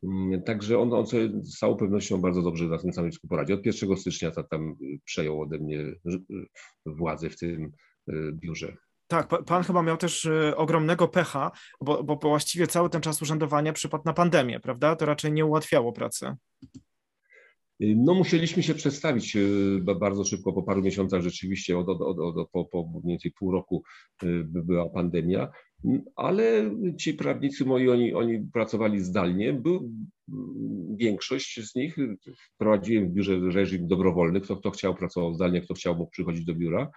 Mm, także on, on sobie z całą pewnością bardzo dobrze na tym stanowisku poradzi. Od 1 stycznia ta, tam przejął ode mnie e, władzę w tym biurze. Tak, pan chyba miał też ogromnego pecha, bo, bo właściwie cały ten czas urzędowania przypadł na pandemię, prawda? To raczej nie ułatwiało pracy. No musieliśmy się przestawić e, bardzo szybko, po paru miesiącach rzeczywiście, od, od, od, od po, po mniej więcej pół roku e, była pandemia, ale ci prawnicy moi, oni, oni pracowali zdalnie. Był, większość z nich prowadziłem w biurze reżim dobrowolny, kto, kto chciał pracował zdalnie, kto chciał mógł przychodzić do biura.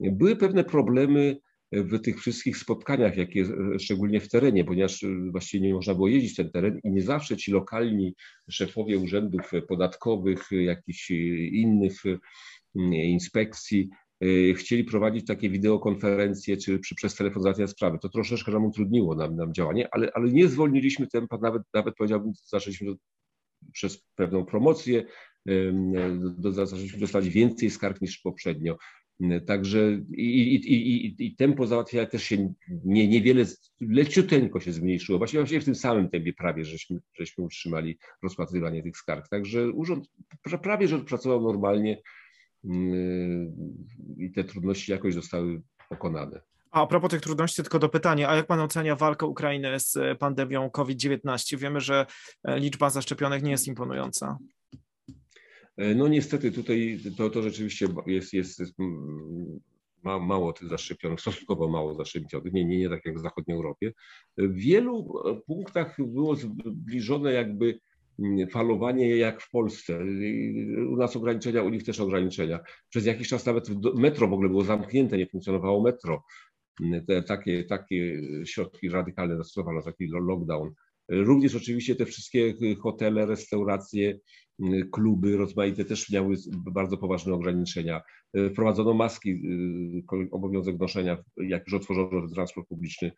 Były pewne problemy w tych wszystkich spotkaniach, jakie szczególnie w terenie, ponieważ właściwie nie można było jeździć ten teren i nie zawsze ci lokalni szefowie urzędów podatkowych, jakichś innych mm, inspekcji chcieli prowadzić takie wideokonferencje czy, czy przez telefon załatwiać sprawy. To troszeczkę nam utrudniło nam, nam działanie, ale, ale nie zwolniliśmy tempa, nawet, nawet powiedziałbym, zaczęliśmy przez pewną promocję, do, zaczęliśmy dostać więcej skarg niż poprzednio. Także i, i, i, i tempo załatwiania też się nie, niewiele, leciuteńko się zmniejszyło. Właściwie, właściwie w tym samym tempie prawie żeśmy, żeśmy utrzymali rozpatrywanie tych skarg. Także urząd prawie że pracował normalnie i te trudności jakoś zostały pokonane. A, a propos tych trudności, tylko do pytania, a jak pan ocenia walkę Ukrainy z pandemią COVID-19? Wiemy, że e, liczba zaszczepionych nie jest imponująca. E, no niestety tutaj to, to rzeczywiście jest, jest, jest ma, mało tych zaszczepionych, stosunkowo mało zaszczepionych, nie, nie, nie tak jak w zachodniej Europie. W wielu punktach było zbliżone jakby falowanie jak w Polsce. U nas ograniczenia, u nich też ograniczenia. Przez jakiś czas nawet metro w ogóle było zamknięte, nie funkcjonowało metro. Te, takie, takie środki radykalne zastosowano, taki lockdown. Również oczywiście te wszystkie hotele, restauracje, kluby rozmaite też miały bardzo poważne ograniczenia. Wprowadzono maski, obowiązek noszenia, jak już otworzono transport publiczny.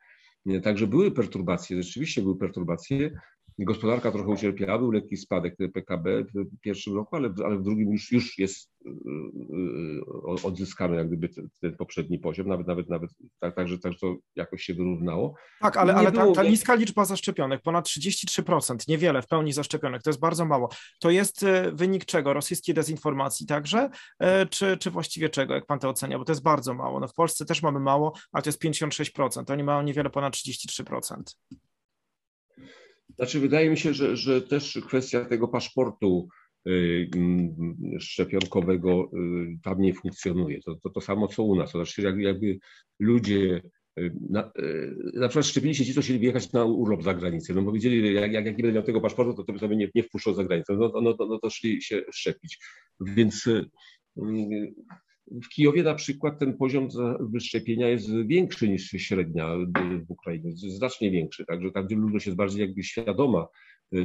Także były perturbacje, rzeczywiście były perturbacje. Gospodarka trochę ucierpiała, był lekki spadek PKB w pierwszym roku, ale, ale w drugim już, już jest y, y, odzyskany jak gdyby ten, ten poprzedni poziom, nawet nawet nawet tak, tak, że, tak, że to jakoś się wyrównało. Tak, ale, ale ta, ta niska liczba zaszczepionych, ponad 33%, niewiele w pełni zaszczepionych, to jest bardzo mało. To jest y, wynik czego? Rosyjskiej dezinformacji także, czy, czy właściwie czego, jak pan to ocenia? Bo to jest bardzo mało. No w Polsce też mamy mało, ale to jest 56%, oni mają niewiele ponad 33%. Znaczy, wydaje mi się, że, że też kwestia tego paszportu y, mm, szczepionkowego y, tam nie funkcjonuje. To, to, to samo co u nas. To znaczy, jakby, ludzie y, na, na przykład szczepili się ci, co chcieli wyjechać na urlop za granicę. No bo wiedzieli, jak, jak, jak nie będę miał tego paszportu, to, to sobie nie, nie wpuszczą za granicę. No, no, no, no to szli się szczepić. Więc w Kijowie na przykład ten poziom wyszczepienia jest większy niż średnia w Ukrainie, znacznie większy. Także tam, gdzie ludność jest bardziej jakby świadoma,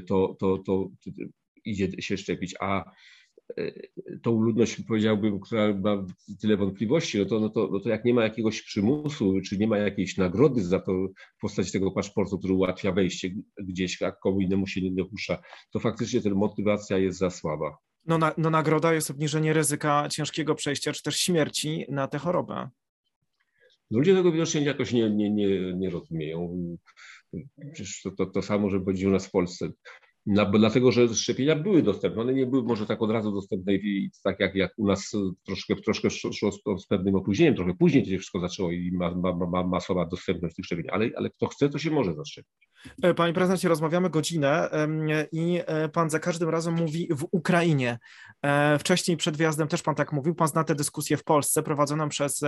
to, to, to idzie się szczepić. A tą ludność, powiedziałbym, która ma tyle wątpliwości, no to, no, to, no to jak nie ma jakiegoś przymusu, czy nie ma jakiejś nagrody za to w postaci tego paszportu, który ułatwia wejście gdzieś, a komu innemu się nie dopuszcza, to faktycznie ta motywacja jest za słaba. No, na, no nagroda jest obniżenie ryzyka ciężkiego przejścia, czy też śmierci na tę chorobę. Ludzie tego widocznie jakoś nie, nie, nie, nie rozumieją. Przecież to, to, to samo, że będzie u nas w Polsce. No, dlatego, że szczepienia były dostępne, one nie były może tak od razu dostępne tak jak, jak u nas troszkę, troszkę szło z, pewnym opóźnieniem, trochę później to się wszystko zaczęło i ma, ma, ma masowa dostępność tych szczepień, ale, ale kto chce, to się może zaszczepić. E, panie prezydencie, rozmawiamy godzinę i e, pan za każdym razem mówi w Ukrainie. E, wcześniej przed wjazdem też pan tak mówił. Pan zna tę dyskusję w Polsce prowadzoną przez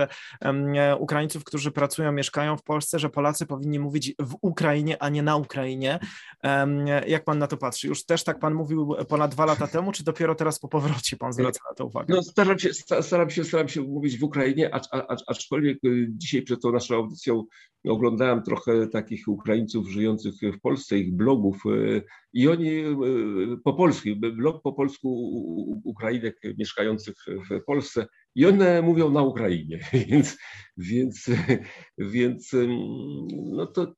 Ukraińców, którzy pracują, mieszkają w Polsce, że Polacy powinni mówić w Ukrainie, a nie na Ukrainie. Jak pan na to patrzy? Już też tak pan mówił ponad dwa lata temu, czy dopiero teraz po powrocie pan zwraca na to uwagę? No, staram, się, staram, się, staram się mówić w Ukrainie, acz, acz, aczkolwiek y, dzisiaj przed tą naszą audycją oglądałem trochę takich Ukraińców żyjących w Polsce, ich blogów y, i oni y, po polsku, blog po polsku Ukrainek mieszkających w Polsce i one mówią na Ukrainie, [laughs] więc, więc, więc no to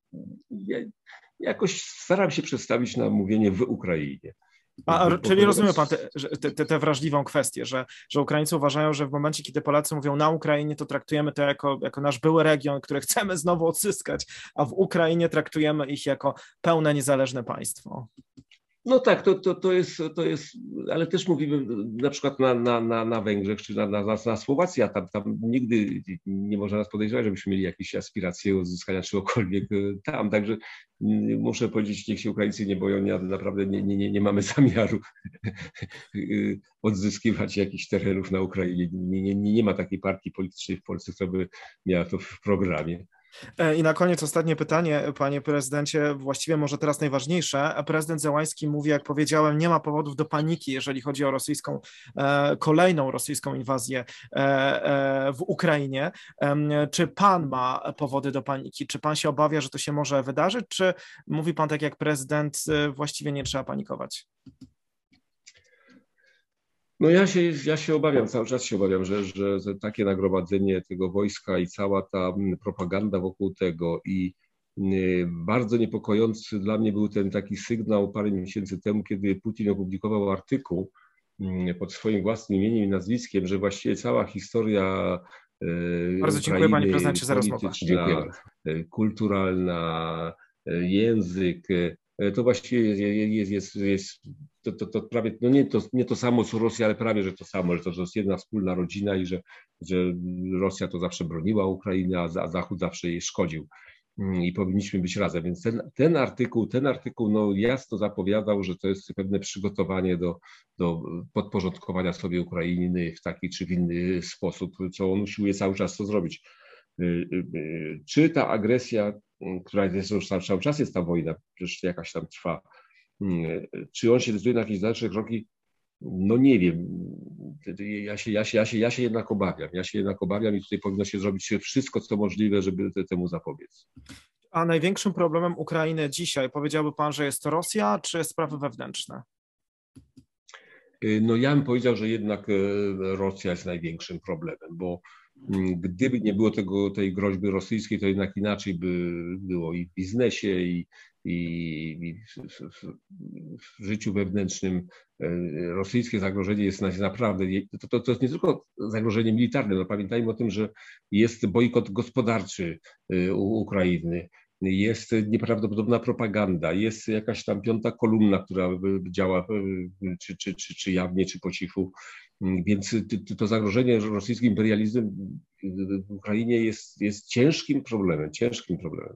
ja jakoś staram się przestawić na mówienie w Ukrainie. A, czyli rozumie pan tę wrażliwą kwestię, że, że Ukraińcy uważają, że w momencie, kiedy Polacy mówią na Ukrainie, to traktujemy to jako, jako nasz były region, który chcemy znowu odzyskać, a w Ukrainie traktujemy ich jako pełne niezależne państwo. No tak, to, to, to, jest, to jest, ale też mówimy na przykład na, na, na, na Węgrzech czy na, na, na Słowacji, a tam, tam nigdy nie można nas podejrzewać, żebyśmy mieli jakieś aspiracje uzyskania czegokolwiek e, tam. Także muszę powiedzieć, niech się Ukraińcy nie boją, nie, naprawdę nie, nie, nie mamy [laughs] zamiaru e, odzyskiwać jakichś terenów na Ukrainie. Nie, nie, nie ma takiej partii politycznej w Polsce, która by miała to w programie. E, I na koniec ostatnie pytanie, panie prezydencie, właściwie może teraz najważniejsze. Prezydent Załański mówi, jak powiedziałem, nie ma powodów do paniki, jeżeli chodzi o rosyjską, e, kolejną rosyjską inwazję e, w Ukrainie. Czy pan ma powody do paniki? Czy pan się obawia, że to się może wydarzyć? Czy mówi pan tak jak prezydent, właściwie nie trzeba panikować? No ja się, ja się obawiam, cały czas się obawiam, że, że, takie nagromadzenie tego wojska i cała ta propaganda wokół tego i bardzo niepokojący dla mnie był ten taki sygnał parę miesięcy temu, kiedy Putin opublikował artykuł pod swoim własnym imieniem i nazwiskiem, że właściwie cała historia e, bardzo dziękuję Panie Prezydencie za rozmowę. E, kulturalna, język, to właściwie jest, jest, jest to, to, to, prawie, no nie to, nie to samo co Rosja, ale prawie, że to samo, że to, że jest jedna wspólna rodzina i że, że Rosja to zawsze broniła Ukrainy, a, a Zachód zawsze jej szkodził mm, i powinniśmy być razem. Więc ten, ten artykuł, ten artykuł no, jasno zapowiadał, że to jest pewne przygotowanie do, do podporządkowania sobie Ukrainy w taki czy w inny sposób, co on usiłuje cały czas to zrobić. Y, y, y, czy ta agresja, która jest już cały czas jest ta wojna, przecież jakaś tam trwa, czy on się decyduje na jakieś dalsze kroki? No nie wiem. Ja się, ja, się, ja, się, ja się jednak obawiam. Ja się jednak obawiam i tutaj powinno się zrobić wszystko, co możliwe, żeby temu zapobiec. A największym problemem Ukrainy dzisiaj, powiedziałby Pan, że jest to Rosja, czy sprawy wewnętrzne? No ja bym powiedział, że jednak e, Rosja jest największym problemem, bo mm, gdyby nie było tego, tej groźby rosyjskiej, to jednak inaczej by było i w biznesie, i, i w życiu wewnętrznym e, rosyjskie zagrożenie jest naprawdę, to, to, to jest nie tylko zagrożenie militarne, no pamiętajmy o tym, że jest bojkot gospodarczy e, Ukrainy, jest nieprawdopodobna propaganda, jest jakaś tam piąta kolumna, która działa czy, czy, czy, czy jawnie, czy po cichu. Więc to zagrożenie rosyjskim imperializmem w Ukrainie jest, jest ciężkim problemem, ciężkim problemem.